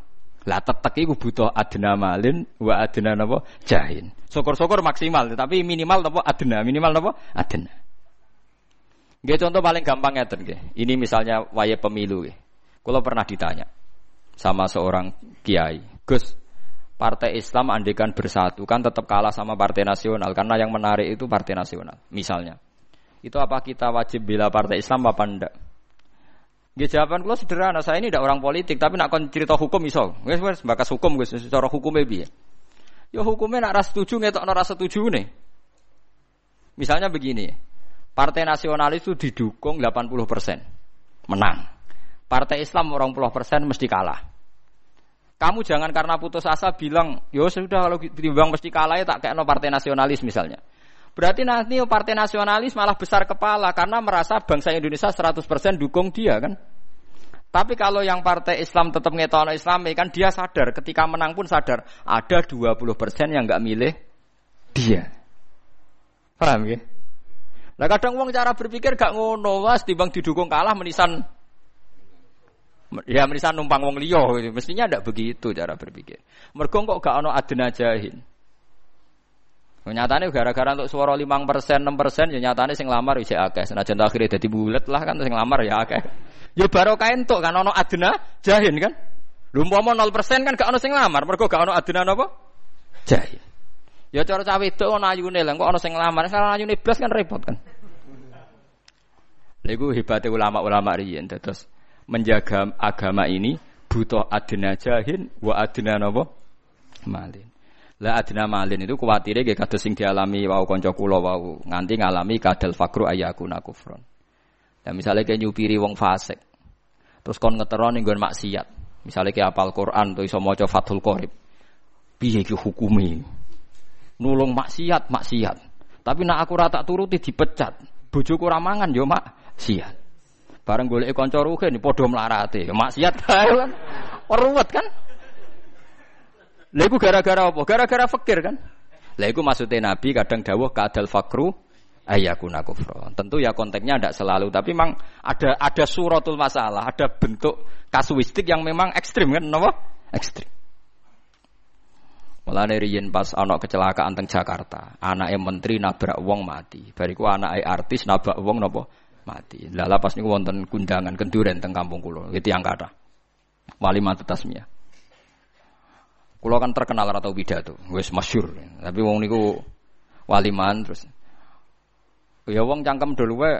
lah tetek iku butuh adena malin wa adena napa jahin. Syukur-syukur maksimal tapi minimal napa adena, minimal napa adena. Nggih contoh paling gampang ngeten nggih. Ini misalnya waya pemilu nggih. Kalau pernah ditanya sama seorang kiai, Gus, Partai Islam andekan bersatu kan tetap kalah sama Partai Nasional karena yang menarik itu Partai Nasional. Misalnya, itu apa kita wajib bela Partai Islam apa enggak? Gak jawaban kula sederhana, saya ini tidak orang politik, tapi nak cerita hukum iso. Wes wes bakas hukum wes secara hukumnya piye? Ya hukumnya nak ras setuju ngetokno ras setuju nih. Misalnya begini, Partai Nasionalis itu didukung 80% menang. Partai Islam 20% mesti kalah. Kamu jangan karena putus asa bilang, yo ya sudah kalau ditimbang mesti kalah ya tak kayak no partai nasionalis misalnya. Berarti nanti partai nasionalis malah besar kepala karena merasa bangsa Indonesia 100% dukung dia kan. Tapi kalau yang partai Islam tetap ngetono Islam kan dia sadar ketika menang pun sadar ada 20% yang nggak milih dia. Paham ya? Nah kadang uang cara berpikir gak ngono was dibang didukung kalah menisan ya menisan numpang wong liyo gitu. Mestinya ndak begitu cara berpikir. Mergo kok gak ono adena jahin. Nyatane gara-gara untuk suara limang persen, enam persen, ya nyatane sing lamar bisa akeh. Senajan akhirnya jadi bulat lah kan sing lamar ya akeh. Ya baru kain tuh kan ono adena jahin kan. Lumpo nol persen kan gak ono sing lamar, mereka gak ono adena apa? Jahin. Ya cara cawe itu ono ayune lah, kok ono sing lamar, salah ayune blas kan repot kan. Lagu hebatnya ulama-ulama riyen terus menjaga agama ini butuh adena jahin wa adena apa? Malin. La adna malin itu kuwatire nggih kados sing dialami wau kanca kula wau nganti ngalami kadal fakru ayakuna kufron. Ya misalnya kayak nyupiri wong fasik. Terus kon ngetero ning maksiat. Misalnya kayak apal Quran tuh iso maca Fathul Qorib. Piye iki hukume? Nulung maksiat, maksiat. Tapi nak aku rata turuti dipecat. Bojoku ora yo maksiat. Bareng golek kanca ruhin padha mlarate. Maksiat bae kan. Ruwet kan? Lah gara-gara apa? Gara-gara fakir kan? Lah iku Nabi kadang dawuh kadal fakru ayakuna kufra. Tentu ya konteksnya tidak selalu, tapi memang ada ada suratul masalah, ada bentuk kasuistik yang memang ekstrim kan, napa? Ekstrim. Mulane riyen pas ana kecelakaan teng Jakarta, anake menteri nabrak wong mati. Bariku anake artis nabrak wong napa? Mati. Lah pas niku wonten kundangan kenduren teng kampung kula, itu yang kata. Wali matu tasmiyah. Kulo kan terkenal atau pidato, wis masyur. Tapi wong niku waliman terus. Ya wong cangkem dulu wae.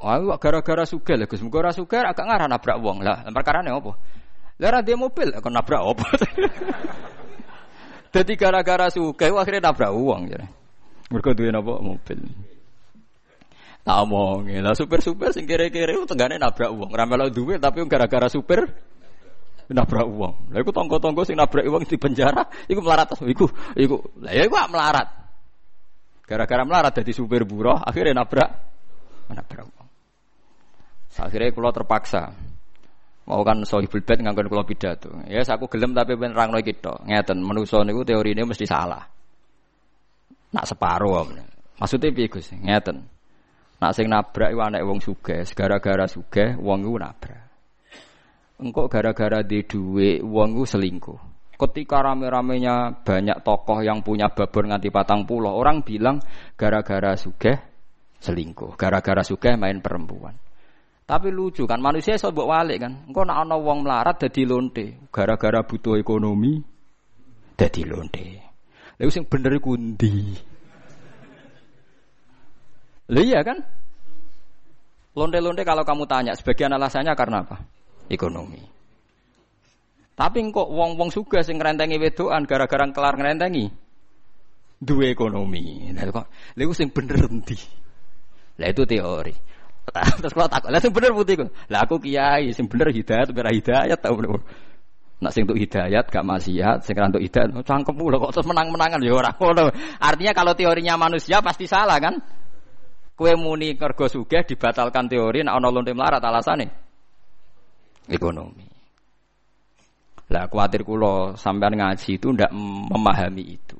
Wah, gara-gara sugih lho Gus. Muga ora sugih agak ngarah nabrak wong. Lah, perkarane apa? Lah ora dia mobil kok nabrak apa? Dadi gara-gara sugih akhirnya nabrak wong jare. Mergo duwe napa mobil. Tak omong, lah super-super sing kere-kere tenggane nabrak wong. Ora melok duwe tapi gara-gara super nabrak uang. Lah iku tonggo-tonggo sing nabrak uang di penjara, iku melarat iku iku. Lah ya melarat. Gara-gara melarat jadi supir buruh, akhirnya nabrak nabrak uang. Akhirnya kulo terpaksa. Mau kan sohibul bed nganggon kulo pidato. Ya yes, aku gelem tapi ben rangno iki tok. Ngeten, manusa niku teorine mesti salah. Nak separo. Maksudnya piye Gus? Ngeten. Nak sing nabrak iku anak wong sugih, gara-gara sugih wong iku nabrak engkau gara-gara di duit uang selingkuh. Ketika rame-ramenya banyak tokoh yang punya babon nganti patang pulau, orang bilang gara-gara sugeh selingkuh, gara-gara sugeh main perempuan. Tapi lucu kan manusia iso mbok walik kan. Engko nek ana wong melarat dadi lonte, gara-gara butuh ekonomi dadi lonte. Lha sing bener iku ndi? Lha iya kan? Lonte-lonte kalau kamu tanya sebagian alasannya karena apa? ekonomi. Tapi kok wong-wong suga sing ngrentengi wedokan gara-gara kelar ngrentengi duwe ekonomi. Lah kok lha sing bener endi? Lah itu teori. Terus kalau takut, lah sing bener putih kok. Lah aku kiai, sing bener hidayat, ora hidayat tau bener. Nak sing untuk hidayat gak maksiat, sing untuk hidayat cangkem lho kok terus menang-menangan ya ora ngono. Artinya kalau teorinya manusia pasti salah kan? Kue muni kergo sugih dibatalkan teori nek ana lonte melarat alasane ekonomi. Lah khawatir kulo sampean ngaji itu ndak memahami itu.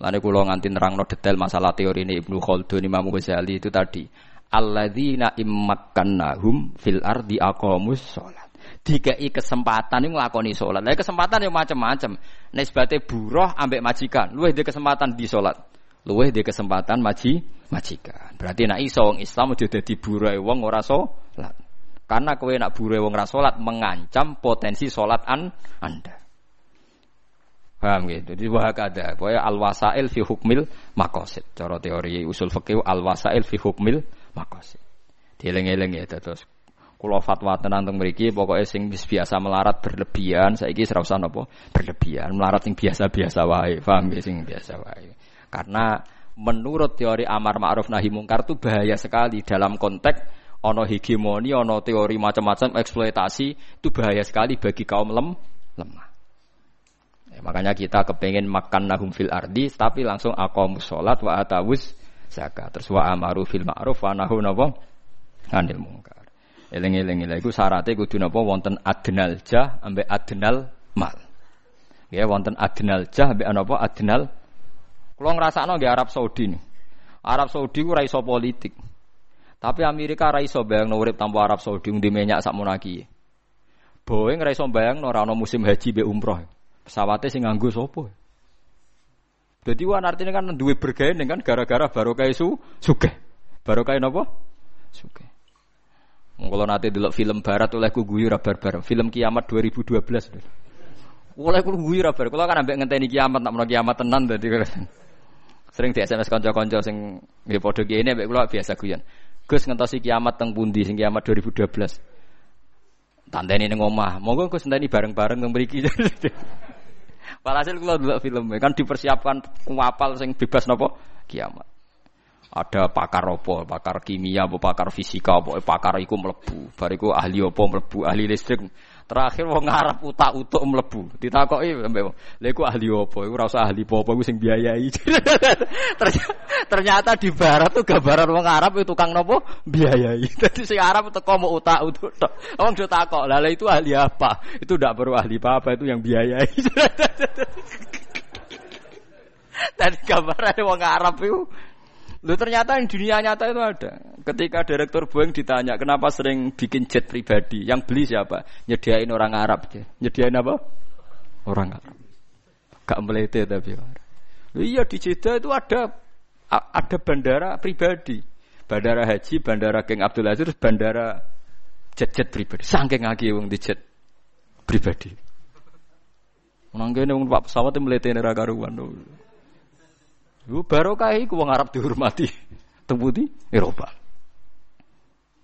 Lalu kulo nganti nerangno detail masalah teori ini Ibnu Khaldun Imam Ghazali itu tadi. Alladzina immakkannahum fil ardi aqamus sholat. Dikai kesempatan yang nglakoni sholat. Lah kesempatan yang macam-macam. Nisbate buruh ambek majikan. Luwih di kesempatan di sholat. Luwih di kesempatan maji majikan. Berarti nak iso wong Islam aja dadi buruh wong ora sholat. Karena kowe nak buru wong ra salat mengancam potensi salat an Anda. Paham gitu. Jadi wahakada. Pokoknya al-wasail fi hukmil makosid. Cara teori usul fikih al-wasail fi hukmil makosid. Dieling-eling ya terus. Kulo fatwa tenang teng mriki pokoknya sing biasa melarat berlebihan saiki ora usah napa berlebihan. Melarat sing biasa-biasa wae. Paham ya sing biasa wae. Karena menurut teori amar ma'ruf nahi mungkar itu bahaya sekali dalam konteks ono hegemoni, ono teori macam-macam eksploitasi itu bahaya sekali bagi kaum lem, lemah. Ya, makanya kita kepengen makan nahum fil ardi, tapi langsung akom sholat wa atawus zakat. Terus wa amaru fil ma'ruf wa nahu napa anil mungkar. Eling-eling lha iku syaratnya kudu napa wonten adnal jah ambek adnal mal. Ya wonten adnal jah ambek napa adnal Kalau ngrasakno nggih Arab Saudi nih. Arab Saudi ku ra iso politik. Tapi Amerika ra iso bayang urip tanpa Arab Saudi di minyak sak monaki. Boeing ra iso bayang ora ana musim haji be umroh. Pesawate sing nganggo sapa? Jadi wan artinya kan duwe bergawe kan gara-gara barokah isu suke. Barokah napa? Suke. Kalau nanti dulu film barat oleh guyu rabar bareng. Film kiamat 2012. Oleh guyu rabar. Kalau kan ambek ngenteni kiamat nak menawa kiamat tenan dadi sering di SMS konco-konco sing nggih padha kene ambek kula biasa guyon. Gus ngentosi kiamat teng pundi sing kiamat 2012. Tandani ning omah. Monggo Gus ndani bareng-bareng teng mriki. Walhasil kula delok film kan dipersiapkan kuapal sing bebas napa kiamat. Ada pakar apa, pakar kimia apa, pakar fisika apa, pakar iku mlebu. Bariku ahli apa mlebu, ahli listrik Terakhir wong ngarep utak-utuk mlebu. Ditakoki mbek wong, "Lha iku ahli apa? Iku ora usah ahli apa-apa, iku sing biayai." Ternyata di barat tuh gambaran wong Arab itu tukang nopo biayai. Dadi sing Arab teko mau utak-utuk tok. Wong do takok, "Lah itu ahli apa?" Itu ndak perlu ahli apa-apa, itu yang biayai. Dan gambaran wong Arab itu Lu ternyata di dunia nyata itu ada. Ketika direktur Boeing ditanya kenapa sering bikin jet pribadi, yang beli siapa? Nyediain orang Arab. Nyediain apa? Orang Arab. Gak melete tapi. Iya di Jeddah itu ada ada bandara pribadi. Bandara haji, bandara King Abdul Aziz, bandara jet-jet pribadi. Saking lagi wong di jet pribadi. Nang kene wong Pak pesawat mletene ra karuan. Lu barokah iku wong Arab dihormati. Temputi Eropa.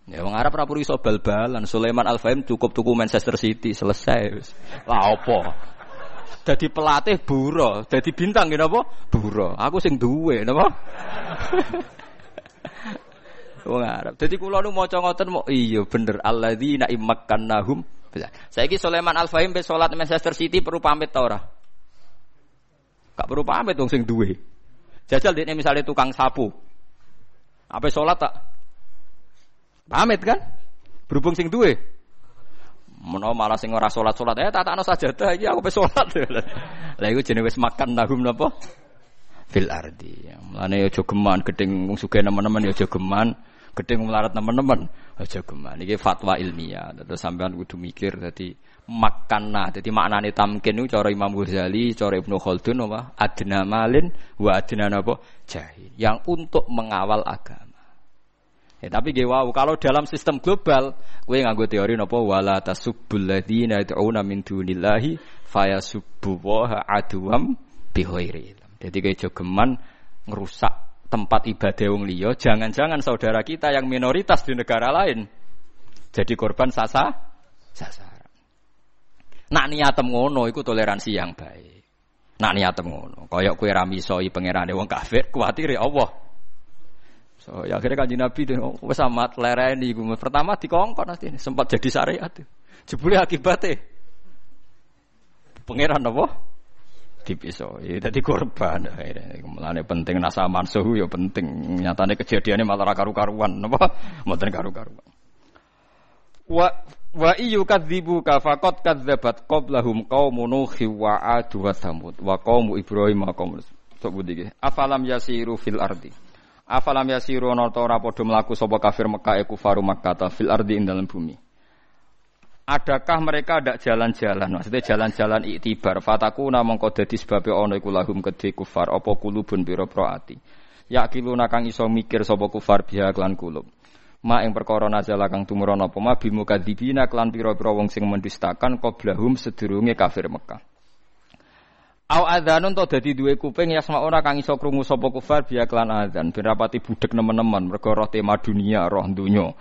Ya wong Arab ra perlu iso bal-balan. Sulaiman Al-Fahim cukup tuku Manchester City selesai. Lah opo? Dadi pelatih buro, dadi bintang ngene apa? Buro. Aku sing duwe napa? wong Arab. Dadi kula nu maca ngoten mau iya bener alladzina immakkannahum. Saiki Sulaiman Al-Fahim be salat Manchester City perlu pamit ta ora? Gak perlu pamit wong sing duwe. Jajal dekne misalnya tukang sapu. Apa salat tak? Pamit kan? Berhubung sing duwe. Menawa malah sing ora salat-salat, eh tatakno sajadah iki aku pe salat. Lah iku jenenge wis makan nahum napa? Fil ardi. Mulane aja geman gedeng wong sugih nemen-nemen ya aja geman, gedeng melarat nemen-nemen aja geman. Iki fatwa ilmiah. Terus sampean kudu mikir dadi makanna. Dadi maknane tamkin niku cara Imam Ghazali, cara Ibnu Khaldun apa? Adna malin wa adna napa? Jahil. Yang untuk mengawal agama. Ya, tapi gue wow, kalau dalam sistem global, gue nganggo teori nopo wala tasubbul ladzina yad'una min dunillahi fayasubbu wa aduwam bighairi Jadi kayak jogeman ngerusak tempat ibadah wong liya, jangan-jangan saudara kita yang minoritas di negara lain jadi korban sasa sasaran. Nak niatem ngono iku toleransi yang baik. Nak niatem ngono, koyok kue ramisoi pangerane wong kafir, kuatir ya Allah. So, ya akhirnya kanji Nabi itu oh, wes amat lereni. Pertama dikongkon nanti sempat jadi syariat. Jebule akibatnya pangeran apa? Dipisau. Ya jadi korban. Mulane penting nasa mansuhu ya penting. Nyatane kejadiannya malah karu-karuan apa? Mboten karu-karuan. Wa wa iyu kadzibu ka faqat kadzabat qablahum qaumun nuhi wa ad wa thamud wa qaum ibrahim wa qaum Sok budi Afalam yasiru fil ardi Afalam yasiru ana ta ora padha mlaku sapa kafir Mekah e kufaru Makkah fil ardi ing dalam bumi. Adakah mereka ada jalan-jalan? Maksudnya jalan-jalan iktibar. Fataku mongko dadi sebabe ana iku lahum kedhe kufar apa kulubun pira-pira ati. Yakiluna kang iso mikir sapa kufar biha klan kulub. Ma ing perkara nazala kang tumurun apa ma bil mukadzibina klan pira-pira wong sing mendustakan qablahum sedurunge kafir Mekah. Au adzanun to dadi duwe kuping ya ora kang iso krungu sapa kufar biya klan adzan ben rapati budek nemen-nemen mergo roh tema dunia roh dunya.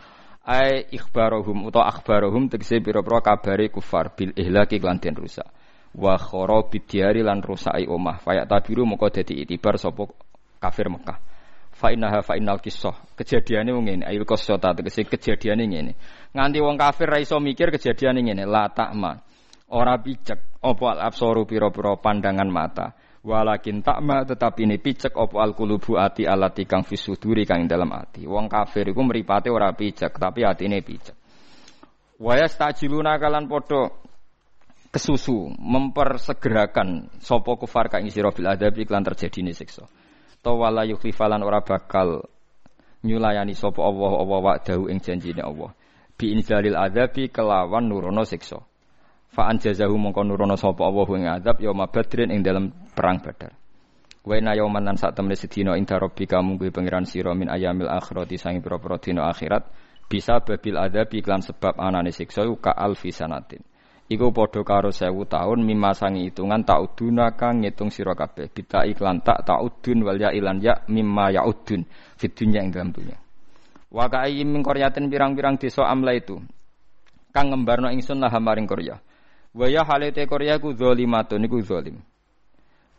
Ai ikhbarohum utawa akhbarohum tegese pira-pira kabare kufar bil ihlaki klan den rusak. Wa kharabi diari lan rusai omah. Fayak tabiru moko dadi itibar sapa kafir Mekah. Fa innaha fa innal kisah. Wong ngene, ayo qissah tegese kejadiane ngene. Nganti wong kafir ra iso mikir kejadiane ngene, la ta'man ora picek apa al absaru pira-pira pandangan mata. Walakin takma tetapi ini picek apa al kulubu ati alati kang fisuduri kang dalam ati. Wong kafir iku mripate ora picek tapi atine picek. Wayas tajiluna kalan podo kesusu mempersegerakan sopo kufar kang sira bil adab iklan terjadi siksa to wala yukhlifalan ora bakal nyulayani sopo Allah Allah wa'dahu ing janjine Allah bi inzalil adabi kelawan nurono siksa Fa anjazahu mongko nurono sapa Allah ing adab yauma badrin ing dalam perang Badar. Wa inna yauman lan sak temne sedina ing rabbika mungguh pangeran sira min ayamil akhirati sangi pira-pira dina akhirat bisa babil adab iklan sebab anane siksa ka alfi sanatin. Iku padha karo sewu tahun mimma sangi hitungan tauduna kang ngitung sira kabeh. Kita iklan tak taudun wal ya ilan ya mimma yaudun fit dunya ing dalam dunya. Wa ka'ayyin min qaryatin pirang-pirang desa amla itu kang ngembarno ingsun lah maring Korea. Waya halete Korea ku zalimatun niku zalim.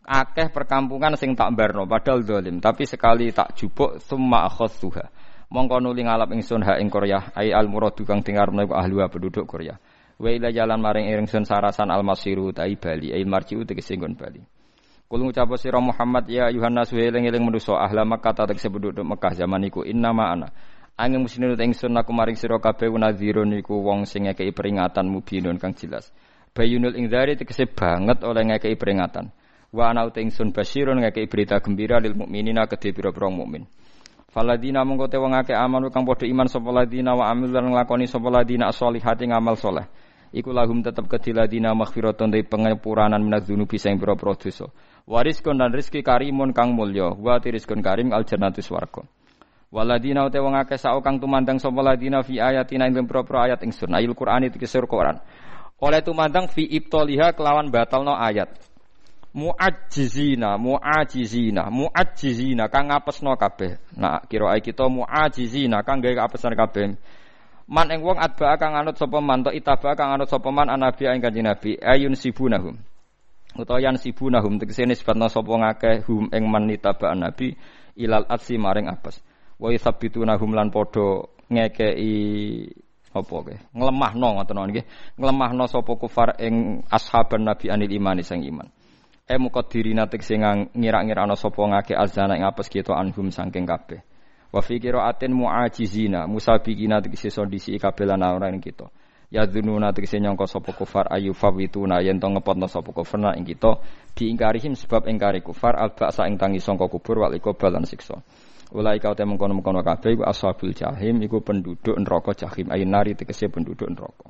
Akeh perkampungan sing tak barno padahal zalim, tapi sekali tak jupuk summa akhadtuha. Mongko nuli ngalap ingsun ha ing Korea, ai al muradu kang dengarno iku ahli penduduk Korea. Wa ila jalan maring ingsun sarasan al masiru tai Bali, ai marjiu tegese nggon Bali. Kul ngucap sira Muhammad ya Yohanes eling-eling manusa ahla Makkah tegese penduduk Mekah zaman iku inna ma ana. Angin muslimin ingsun aku maring sira kabeh nadhirun iku wong sing ngekeki peringatan mubinun kang jelas. Bayunul ingdari tegese banget oleh ngekei peringatan. Wa ana uta ingsun ngekei berita gembira lil mukminina kedhe pira-pira mukmin. Faladina mongko te wong akeh aman kang padha iman sapa ladina wa amil lan nglakoni sapa ladina sholihati ngamal saleh. Iku lahum tetep kedhi ladina maghfiratun te pengepuranan minaz dzunubi sing pira-pira dosa. Wariskun dan rizki karimun kang mulya, wa rizkun karim al jannatu. Waladina uta wong akeh sao kang tumandang sapa ladina fi ayatina ing pira-pira ayat ingsun. Ayul Qur'an iki Quran. Oleh tumandang fi ibtoliha kelawan batalno ayat. Mu'ajizina, mu'ajizina, mu'ajizina kang ngapesno kabeh. Nah, kira kita mu'ajizina kang gawe kapesan kabeh. Man ing wong adba kang anut sapa man to itaba kang anut sapa man anabi ing kanjeng Nabi. Ayun sibunahum. Utawa yan sibunahum tegese nisbatna sapa ngakeh hum ing man itaba nabi ilal atsi maring apes. Wa yuthabbitunahum lan padha ngekei apa ke nglemahno ngoten nggih. Nglemahno sapa kufar ing ashaban nabi anil imani sang iman. E muqaddirina tegese ngira-ngira ana sapa ngake azana ing apes anhum saking kabeh wa fi qiraatin muajizina musabiqina tegese sondisi kabeh lan ing kita ya dununa tegese nyangka sapa kufar ayu fawituna yen to ngepotno sapa kufar ing kita diingkarihim sebab ingkari kufar alba ing tangi sangka kubur wal ikobal lan siksa Ulai kau temung kono kono kabeh iku ashabul jahim iku penduduk neraka jahim ayin nari tegese penduduk neraka.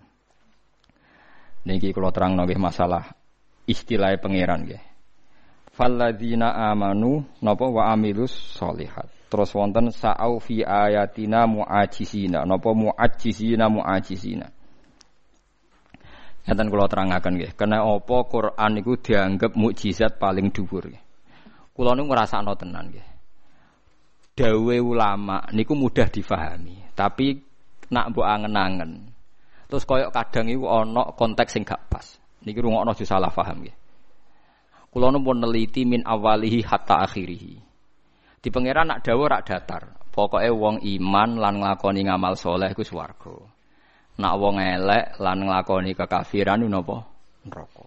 Niki kula terang nggih masalah istilah pangeran nggih. Falladzina amanu napa wa amilus solihat. Terus wonten sa'au fi ayatina mu'ajizina napa mu'ajizina mu'ajizina. Ngeten kula terangaken nggih, kena apa Quran niku dianggap mukjizat paling dhuwur. Kula niku ngrasakno tenan nggih dawe ulama niku mudah difahami, tapi nak mbok angen-angen. Terus koyok kadang iku ana konteks sing gak pas. Niki rungokno aja salah paham nggih. Kula pun neliti min awalihi hatta akhirihi. Di pangeran nak dawa rak datar. Pokoknya wong iman lan nglakoni ngamal soleh iku swarga. Nak wong elek lan nglakoni kekafiran napa? Neraka.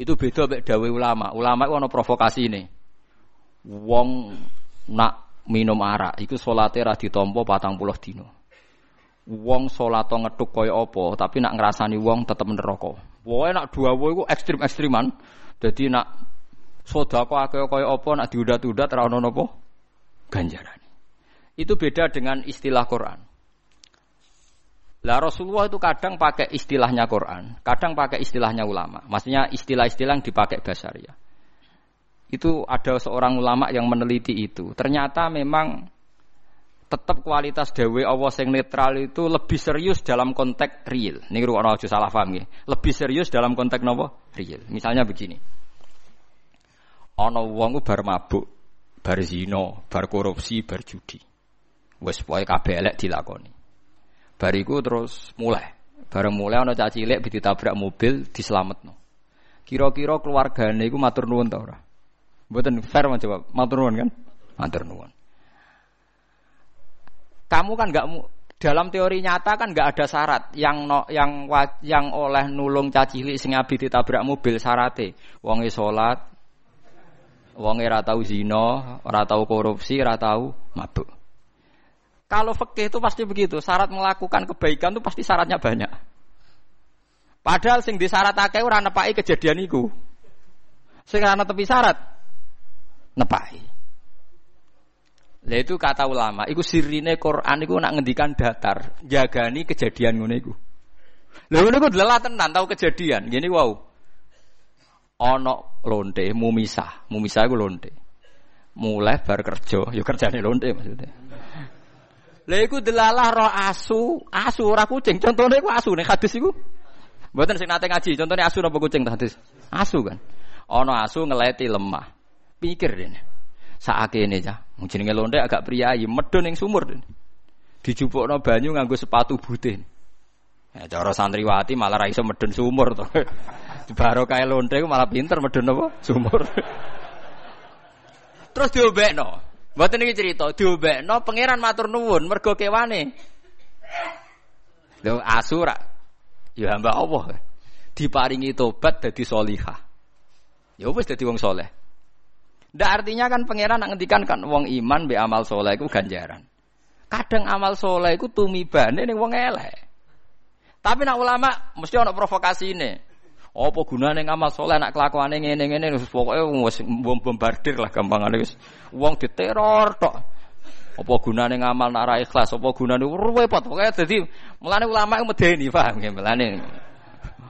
Itu beda mek dawe ulama. Ulama iku ana provokasine. Wong nak minum arak iku salate ra ditampa 40 dina. Wong salat ngethuk kaya apa, tapi nak ngrasani wong tetep neraka. Pokoke nak duawo iku ekstrim-ekstriman. Dadi nak sedekah akeh kaya apa nak diudat-udat ra ono napa ganjaran. Itu beda dengan istilah Quran. Lah Rasulullah itu kadang pakai istilahnya Quran, kadang pakai istilahnya ulama. Maksudnya istilah-istilah yang dipakai basaria. Itu ada seorang ulama yang meneliti itu. Ternyata memang tetap kualitas dewe Allah yang netral itu lebih serius dalam konteks real. Ini orang aja salah paham ya. Lebih serius dalam konteks nopo real. Misalnya begini. Ana wong bar mabuk, bar zina, bar korupsi, bar judi. Wes pokoke kabeh elek dilakoni. Bariku terus mulai. Bareng mulai ana caci cilik ditabrak mobil dislametno. Kira-kira keluargane iku matur nuwun ta ora? Buatan fair coba, matur nuwun kan? Matur nuwun. Kamu kan nggak dalam teori nyata kan nggak ada syarat yang no, yang yang oleh nulung cacili sing abi ditabrak mobil syarate wonge salat wonge ora tau zina ora tau korupsi ora tau mabuk kalau fikih itu pasti begitu syarat melakukan kebaikan itu pasti syaratnya banyak padahal sing disyaratake ora nepaki kejadian iku sing ana tepi syarat nepai. Lah itu kata ulama, iku sirine Quran iku nak ngendikan datar, jagani kejadian ngono iku. Lha ngono iku delalah tenan tau kejadian. Gini wow. Ana lonte mumisah, mumisah iku lonte. Mulai bar kerja, ya kerjane lonte maksudnya. Lha iku delalah ro asu, asu ora kucing. Contohnya iku asu nih hadis iku. Mboten sing nate ngaji, contohnya asu napa kucing hadis? Asu kan. Ana asu ngeleti lemah. Pikir. Saake ini ya. Mungkin ngelonde agak priayi, medon yang sumur. no banyu nganggo sepatu butin. Ya cara santriwati malah ra iso medun sumur to. Baro kae londe malah pinter medun apa? Sumur. Terus diobekno. Mboten iki cerita, diobekno pangeran matur nuwun mergo kewane. Lho asura. Ya hamba Allah. Diparingi tobat dadi solihah. Ya wis dadi wong soleh. Ndak artinya kan pangeran nak ngendikan kan wong iman be amal soleh iku ganjaran. Kadang amal soleh iku tumibane ning wong elek. Tapi nak ulama mesti provokasi ini. Apa gunane ngamal soleh nak kelakuane ngene-ngene wis pokoke wis bombardir lah gampangane wis wong diteror tok. Apa gunane ngamal nak ra ikhlas, apa gunane repot pokoke dadi mulane ulama iku medeni paham ya mulane.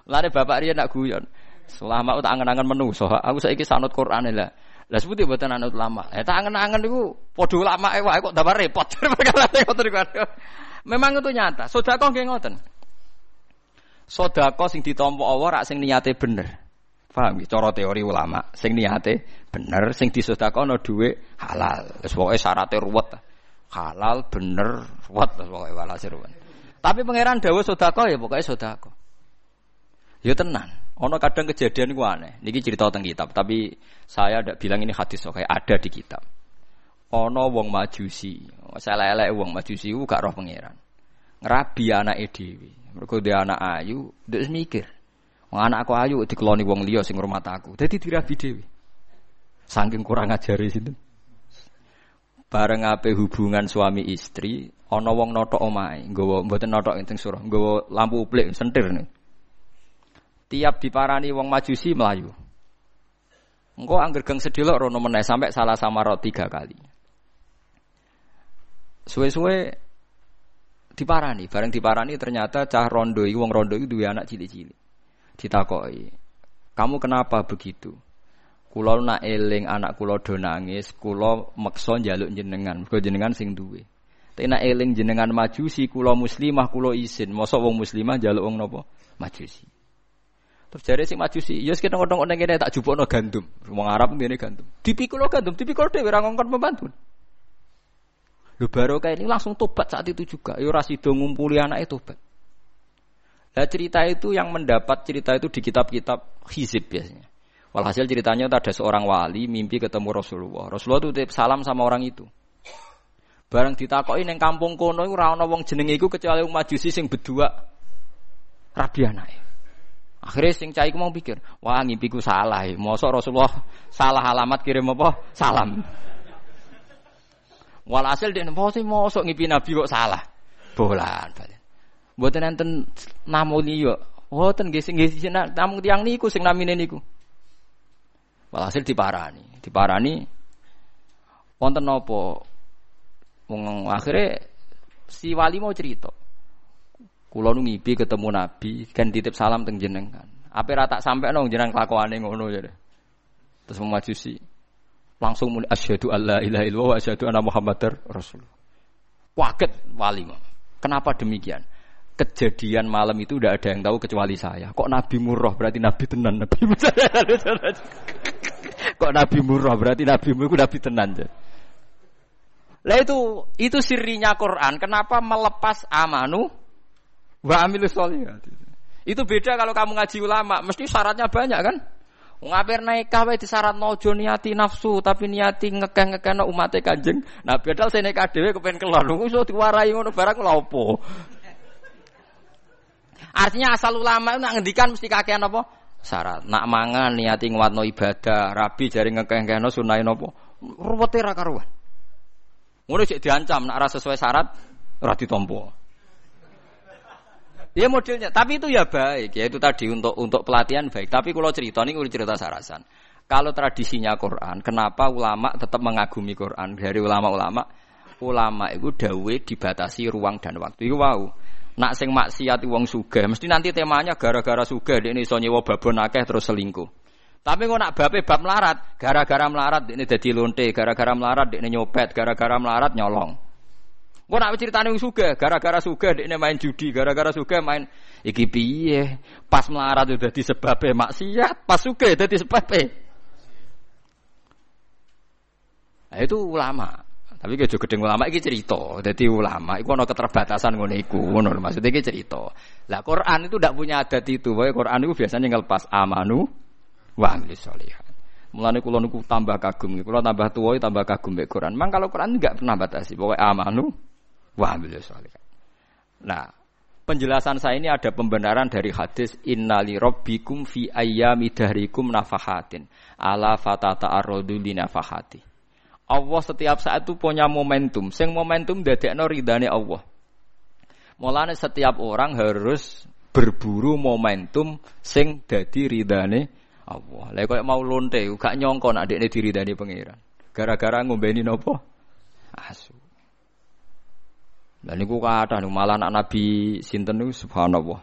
Mulane bapak riyen nak guyon. Selama tak angen-angen menungso, aku saiki sanut Quran lah. Lah sebuti buatan anut lama. Eh tak angen-angen niku padha ulama eh kok tambah repot. Memang itu nyata. Sedekah nggih ngoten. Sedekah sing ditampa Allah rak sing niate bener. Paham ya? Cara teori ulama, sing niate bener, sing disedekahno dhuwit halal. Wis pokoke syaratnya ruwet. Halal bener ruwet pokoke walhasil ruwet. Tapi pangeran dawuh sedekah ya pokoke sedekah. Ya tenan. Ono kadang kejadian gua aneh. Niki cerita tentang kitab, tapi saya ada bilang ini hadis oke ada di kitab. Ono wong majusi, saya lelek wong majusi gak roh pangeran. Ngerabi anak dhewe. Mergo dia anak ayu, dia mikir. Wong anak aku ayu dikeloni wong liya sing ngurmat aku. Dadi dirabi dhewe. Saking kurang ajare sinten. Bareng ape hubungan suami istri, ana wong notok omahe, nggawa mboten notok ing surah, nggawa lampu uplik sentir nih. Tiap diparani wong majusi melayu. Engkau angger gang sedelok rono meneh sampai salah sama rot tiga kali. Suwe-suwe diparani, bareng diparani ternyata cah rondo itu wong rondo itu dua anak cilik-cilik. Ditakoi, kamu kenapa begitu? Kulo nak eling anak kulo do nangis, kulo meksa njaluk jenengan, kulo jenengan sing duwe. Tapi nak eling jenengan majusi, kulo muslimah, kulo isin. Mosok wong muslimah njaluk wong nopo? Majusi. Terus jare sing majusi, ya kita ngotong-ngotong kene tak jupukno gandum. Wong Arab ngene gandum. Dipikul gandum, dipikul dhewe ora ngongkon pembantu. Lho kayak ini langsung tobat saat itu juga. Ya ora sida ngumpuli anake tobat. Nah cerita itu yang mendapat cerita itu di kitab-kitab hizib biasanya. Walhasil ceritanya ada seorang wali mimpi ketemu Rasulullah. Rasulullah itu salam sama orang itu. Barang ditakoki ning kampung kono iku ora ana wong jenenge iku kecuali wong majusi sing berdua rabi anake. Akhirnya sing cai mau pikir, wah ngimpiku salah. Ya. Mosok Rasulullah salah alamat kirim apa? Salam. Walhasil dia sih mosok ngimpi Nabi kok salah. Bolan. Mboten enten namu liya. Mboten nggih sing nggih namu tiyang niku sing namine niku. Walhasil diparani, diparani wonten napa? Wong akhirnya si wali mau cerita. Kulo nu ngipi ketemu Nabi, kan titip salam teng jenengan. Apa rata sampai nong jenengan kelakuane ngono ya. Terus memajusi. Langsung muni asyhadu alla ilaha illallah wa asyhadu anna muhammadar rasul. Waket wali. Kenapa demikian? Kejadian malam itu udah ada yang tahu kecuali saya. Kok Nabi murah berarti Nabi tenan Nabi. Kok Nabi murah berarti Nabi murah Nabi tenan. Lah itu itu sirinya Quran. Kenapa melepas amanu Wa amilu sholihat. Itu beda kalau kamu ngaji ulama, mesti syaratnya banyak kan? Ngapir naik wae disyarat nojo niati nafsu tapi niati ngekeh-ngekeh no umat kanjeng. Nah bedal saya nikah dewe kepen keluar. Lu iso diwarai ngono barang lopo. Artinya asal ulama itu ngendikan mesti kakean apa? Syarat. Nak mangan niati nguatno ibadah, rabi jari ngekeh-ngekeh no sunahin apa? Ruwete ra karuan. Ngono diancam nak ora sesuai syarat ora ditampa. Ya modelnya, tapi itu ya baik, ya itu tadi untuk untuk pelatihan baik. Tapi kalau cerita ini udah cerita sarasan. Kalau tradisinya Quran, kenapa ulama tetap mengagumi Quran dari ulama-ulama? Ulama itu dawe dibatasi ruang dan waktu. Itu wow. Nak sing maksiat wong sugih, mesti nanti temanya gara-gara sugih ini iso nyewa babon akeh terus selingkuh. Tapi kok nak bape bab melarat, gara-gara melarat ini jadi lonte, gara-gara melarat ini nyopet, gara-gara melarat nyolong. Gue nak ceritanya suga, gara-gara suga dia main judi, gara-gara suga main iki piye? Pas melarat udah disebabnya maksiat, pas suga udah disebabnya. Nah, itu ulama. Tapi kayak juga gedeng ulama iki cerita. Jadi ulama iku ana keterbatasan ngono iku. Ngono maksudnya iki cerita. Lah Quran itu tidak punya adat itu. Bahwa Quran itu biasanya ngelepas amanu wa amilis sholihat. Mulane kula niku tambah kagum. Kula tambah tua tambah kagum mek Quran. Mang kalau Quran enggak pernah batasi. Pokoknya amanu Wah, Nah, penjelasan saya ini ada pembenaran dari hadis innali rabbikum fi ayyami dahrikum nafahatin ala fatata arrodu li nafahati. Allah setiap saat itu punya momentum. Sing momentum dadekno ridane Allah. Mulane setiap orang harus berburu momentum sing dadi ridane Allah. Lah kok mau lonte gak nyongko nek dekne diridani pangeran. Gara-gara ngombeni nopo? Asu. Dan niku kata malah anak Nabi sinten niku subhanallah.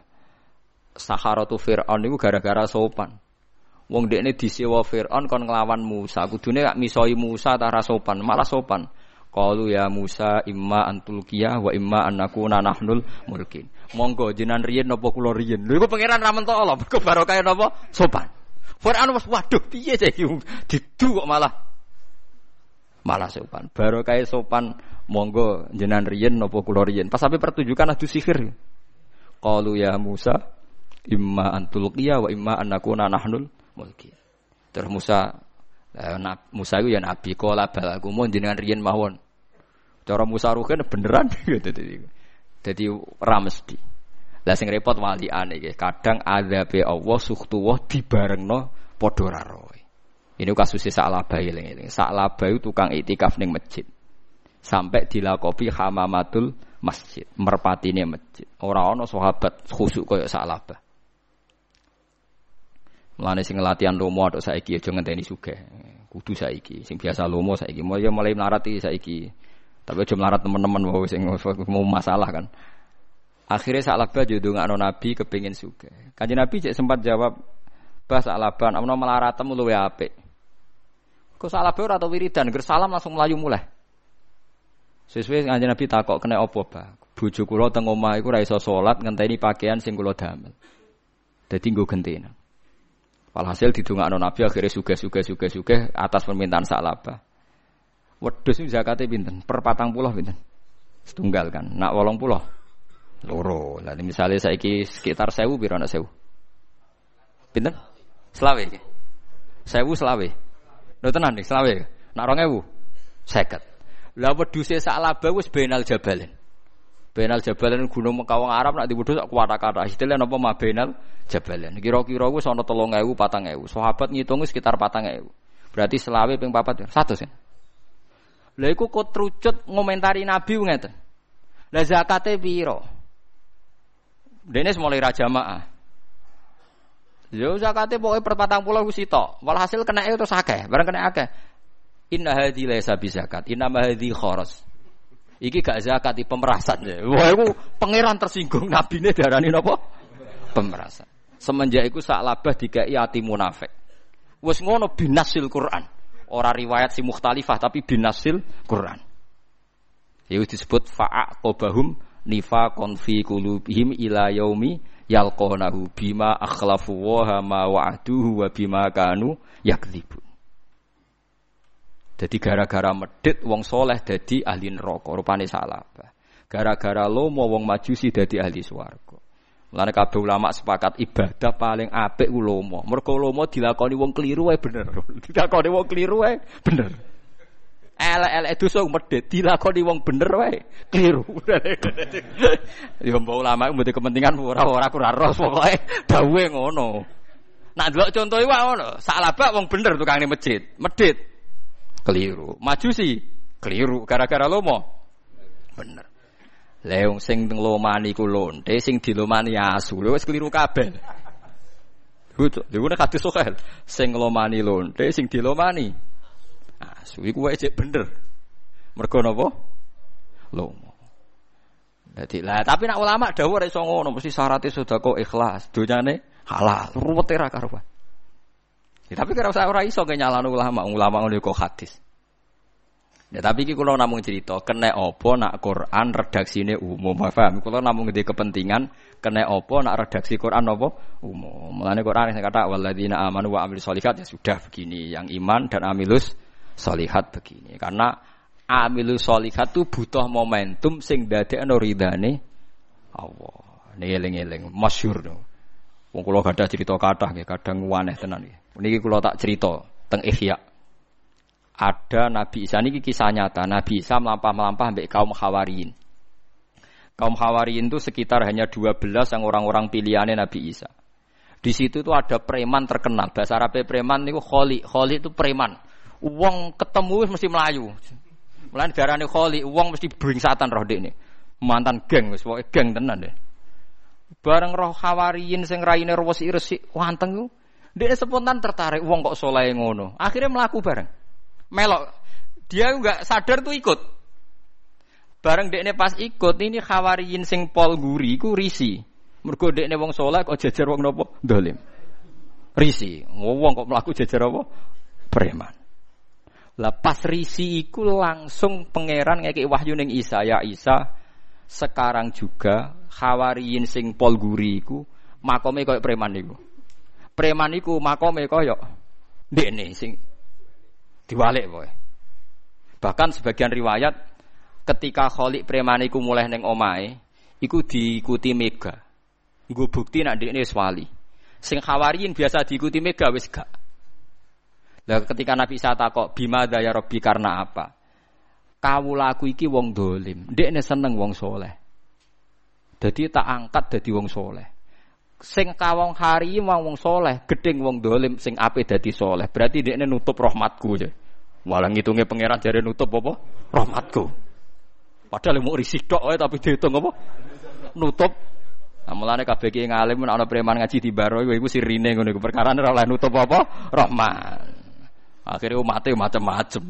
Saharatu Fir'aun niku gara-gara sopan. Wong dekne disewa Fir'aun kon nglawan Musa. Kudune gak misoi Musa ta sopan, malah sopan. Qalu ya Musa imma antul wa imma an nakuna nahnul mulkin. Monggo jenengan riyen napa kula riyen. Lho iku pangeran ra Allah, mergo barokah napa? Sopan. Fir'aun wis waduh piye saiki didu kok malah malah sopan. Barokah sopan monggo jenengan riyen napa kula. Pas sampai pertunjukan adu sihir. Qalu ya Musa imma antulqiya wa imma an nakuna nahnul mulki. Terus Musa eh, Musa itu ya nabi kala balaku mun jenengan riyen mawon. Cara Musa rugen beneran gitu. Jadi ora mesti. Lah sing repot waliane iki, kadang azabe Allah suhtuwah dibarengno padha ra roe. Ini kasusnya Sa'labah eling-eling. Sa'labah tukang itikaf ning masjid. Sampai dilakopi hamamatul masjid, merpatine masjid. Ora ana sahabat khusuk kaya Sa'labah. Mulane sing latihan lomo atok saiki aja ngenteni sugih. Kudu saiki. Sing biasa lomo saiki. Mulai mulai melarat iki saiki. Tapi aja melarat teman-teman wow sing mau masalah kan. Akhirnya Sa'labah jodoh ngano Nabi kepingin suge. Kanji Nabi cek sempat jawab, Bah Sa'labah, amun melaratem luwe apik. Kok Sa'labah ora tau wiridan, ger salam langsung melayu mulai. Sesuai kanji Nabi takok kena opo bah. Bojo kula teng omah iku salat ngenteni pakaian sing kula damel. Dadi nggo gentena. Walhasil didongakno Nabi akhirnya suge-suge suge-suge atas permintaan Sa'labah. Wedhus zakate pinten? Per patang puluh pinten? Setunggal kan. Nak wolong puluh Loro. Lah misalnya saiki sekitar sewu piro ana sewu? Pinten? Selawe. Sewu selawe. Lho tenan nih selawe. Nak 2000 50. Lah wedhuse sak laba wis benal jabalen. Benal jabalen gunung Mekawang Arab nak diwedhus sak kuwata kata. Istilah napa mah benal jabalen. Kira-kira wis ana 3000 4000. Sahabat ngitung sekitar 4000. Berarti selawe ping 4 ya. 100 ya. Lha iku kok trucut ngomentari Nabi ngeten. Lah zakate piro? Dene mulai raja Yo zakate pokoke per 40 ku sitok. Walhasil kena itu akeh, barang kena akeh. Inna hadhi laisa bi zakat, inna hadhi kharas. Iki gak zakat iki pemerasan. Wah iku pangeran tersinggung nabine darani napa? Pemerasan. Semenjak iku sak labah dikai ati munafik. Wes ngono binasil Quran. Ora riwayat si mukhtalifah tapi binasil Quran. Itu disebut fa'aqobahum nifaqon fi qulubihim ila yaumi yalqonahu bima akhlafu wa ma wa'aduhu wa bima kanu yakdzibun. Jadi gara-gara medit wong soleh dadi ahli neraka, rupane salah. Gara-gara lomo wong majusi dadi ahli swarga. Mulane kabeh ulama sepakat ibadah paling apik ku lomo. Mergo lomo dilakoni wong keliru wae bener. dilakoni wong keliru wae bener. Elek-elek dosa medhit dilakoni wong bener wae kliru. Ya mbok ulama mboten kepentingan ora ora ora ros pokoke dawuhe ngono. Nak delok contoh iku ngono, salabak wong bener tukang ning masjid, medhit keliru. Majusi keliru gara-gara lomo. Bener. Leung sing nglomani ku lonte, sing dilomani asu, wis keliru kabeh. Lha nek kadhe sokal, sing nglomani lonte, sing dilomani Asu iku wae cek bener. Mergo napa? Lomo. Dadi lah tapi nak ulama dawuh ora iso ngono mesti syaratnya sedekah ikhlas, donyane halal, ruwet ra karuan. Ya, tapi kira usah ora iso nyalano ulama, ulama ngono kok hadis. Ya tapi iki kula namung cerita, kena apa nak Quran redaksine umum, paham? Kula namung ngede kepentingan kena apa nak redaksi Quran apa umum. Mulane Quran sing kata walladzina amanu wa amilus solihat ya sudah begini, yang iman dan amilus solihat begini. Karena amilu solihat itu butuh momentum sing dadekno ridane Allah. Ini eling-eling no. Wong kula gadah cerita kathah nggih, kadang waneh tenan nggih. Niki kula tak cerita teng Ihya. Ada Nabi Isa niki kisah nyata. Nabi Isa melampah-melampah ambek kaum Hawariyin. Kaum Hawariyin itu sekitar hanya 12 yang orang-orang pilihannya Nabi Isa. Di situ tuh ada preman terkenal. Bahasa Arabnya preman itu kholi. Kholi itu preman. Uang ketemu mesti melayu. Mulane darane kholi, uang mesti bringsatan roh ini. Mantan geng wis geng tenan deh. Bareng roh khawariyin sing raine resik-resik wanteng ku. Dia spontan tertarik uang kok soleh ngono. Akhirnya melaku bareng. Melok. Dia enggak sadar tuh ikut. Bareng dekne pas ikut ini khawariyin sing pol guri ku risi. Mergo dekne wong soleh kok jajar wong nopo? Dolim. Risi. Wong kok melaku jajar apa? Preman. Lah pas risi iku langsung pangeran ngeki wahyu ning Isa ya Isa sekarang juga khawariyin sing pol guri iku makome koyo preman iku. Preman iku makome koyo ndekne sing diwalik kowe. Bahkan sebagian riwayat ketika kholik preman iku mulai neng omae iku diikuti mega. Nggo bukti nak ndekne wis wali. Sing khawariyin biasa diikuti mega wis gak. Lah ketika Nabi Isa takok bima daya Robbi karena apa? kawulaku iki wong dolim. Ndekne seneng wong soleh. Jadi tak angkat dadi wong soleh. Sing kawong hari wong wong soleh, gedeng wong dolim sing ape dadi soleh. Berarti ndekne nutup rahmatku aja. Walang ngitungnya pangeran jare nutup apa? Rahmatku. Padahal mau risik tok tapi dihitung apa? Nutup Nah, mulane kabeh ki ngalim ana preman ngaji di baro iku sirine ngono iku perkara ora oleh nutup apa? Rahman. Akhirnya umatnya macam-macam.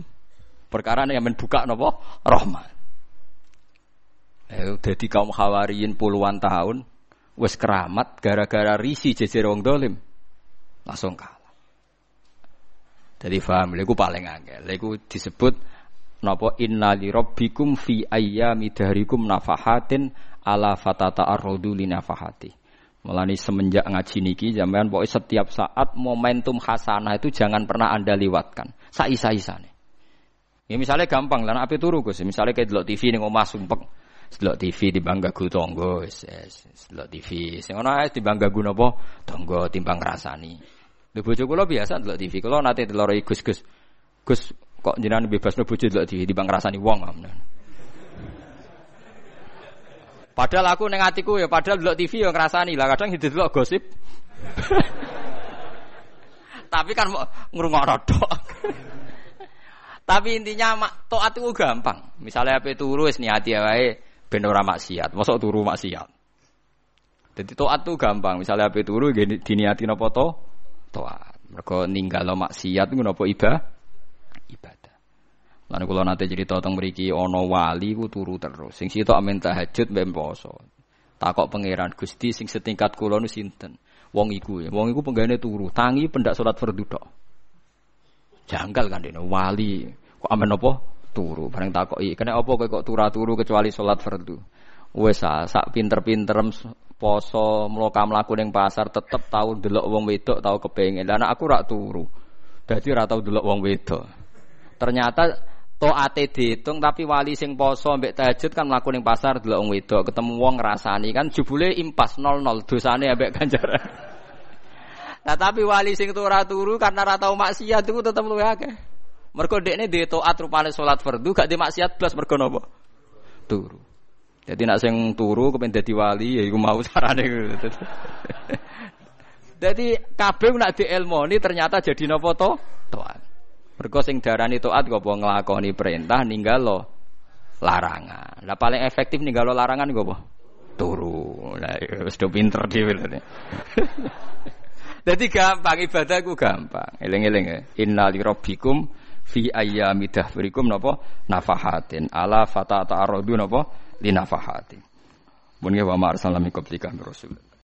Perkara yang buka nopo rahmat. Eh, jadi kaum khawariyin puluhan tahun wes keramat gara-gara risi jejer wong dolim langsung kalah. Jadi faham, lego paling angel. Lego disebut nopo inna li rabbikum fi ayyami dahrikum nafahatin ala fatata arrodu li nafahati. Melani semenjak ngaji niki zaman pokoknya setiap saat momentum hasanah itu jangan pernah anda lewatkan. Saisa-isa nih. Ya misalnya gampang lah, apa turu Gus. Misalnya kayak delok TV ning omah sumpek. Delok TV di bangga gu tonggo, delok TV. Sing ana di bangga gu napa? Tonggo timbang rasani. Lho bojo kula biasa delok TV. Kula nate delok Gus Gus. Gus kok jenengan bebas no bojo delok TV timbang rasani wong. Padahal aku neng atiku ya padahal delok TV ya ngrasani lah kadang delok gosip. Tapi kan ngrungokno tok. Tapi intinya mak taat itu gampang. Misalnya apa turu wis niati wae ben ora maksiat. Mosok turu maksiat. Jadi taat itu gampang. Misalnya apa turu diniati napa to? Taat. Mergo ninggalo maksiat iku napa ibadah? Ibadah. Lan kula nate cerita tentang mriki ana wali ku turu terus. Sing sitok amen tahajud mbek poso. Takok pangeran Gusti sing setingkat kula nu sinten? Wong iku ya. Wong iku penggane turu, tangi pendak salat fardu. Janggal kan dene wali kok amen apa turu bareng takoki kena apa kok turu-turu kecuali salat fardu. Wes sak pinter-pinter poso mloka mlaku ning pasar tetep tau delok wong wedok tau kepengin. Lah aku rak turu. Dadi ora tau wong wedok. Ternyata ate dihitung tapi wali sing poso mbek tahajud kan mlaku ning pasar delok wong wedok ketemu wong ngrasani kan jebule impas 00 dosane ambek ganjaran. Nah tapi wali sing ora turu karena ora tau maksiat iku tetep luwih akeh. Mergo dekne di taat rupane salat fardu gak di maksiat blas mergo napa? Turu. Jadi nak sing turu kepen dadi wali ya iku mau carane. Jadi kabeh nak dielmoni ternyata jadi napa to? Taat. Mergo sing darani taat kok nglakoni perintah ninggal lo larangan. Lah paling efektif ninggal lo larangan apa? Turu. Lah wis do pinter dhewe. Jadi gampang ibadah ku gampang. Eling-eling ya. Inna li rabbikum fi ayyami dahrikum napa nafahatin ala fata ta'aradu napa li nafahatin. Mun wa ma arsalna min rasul.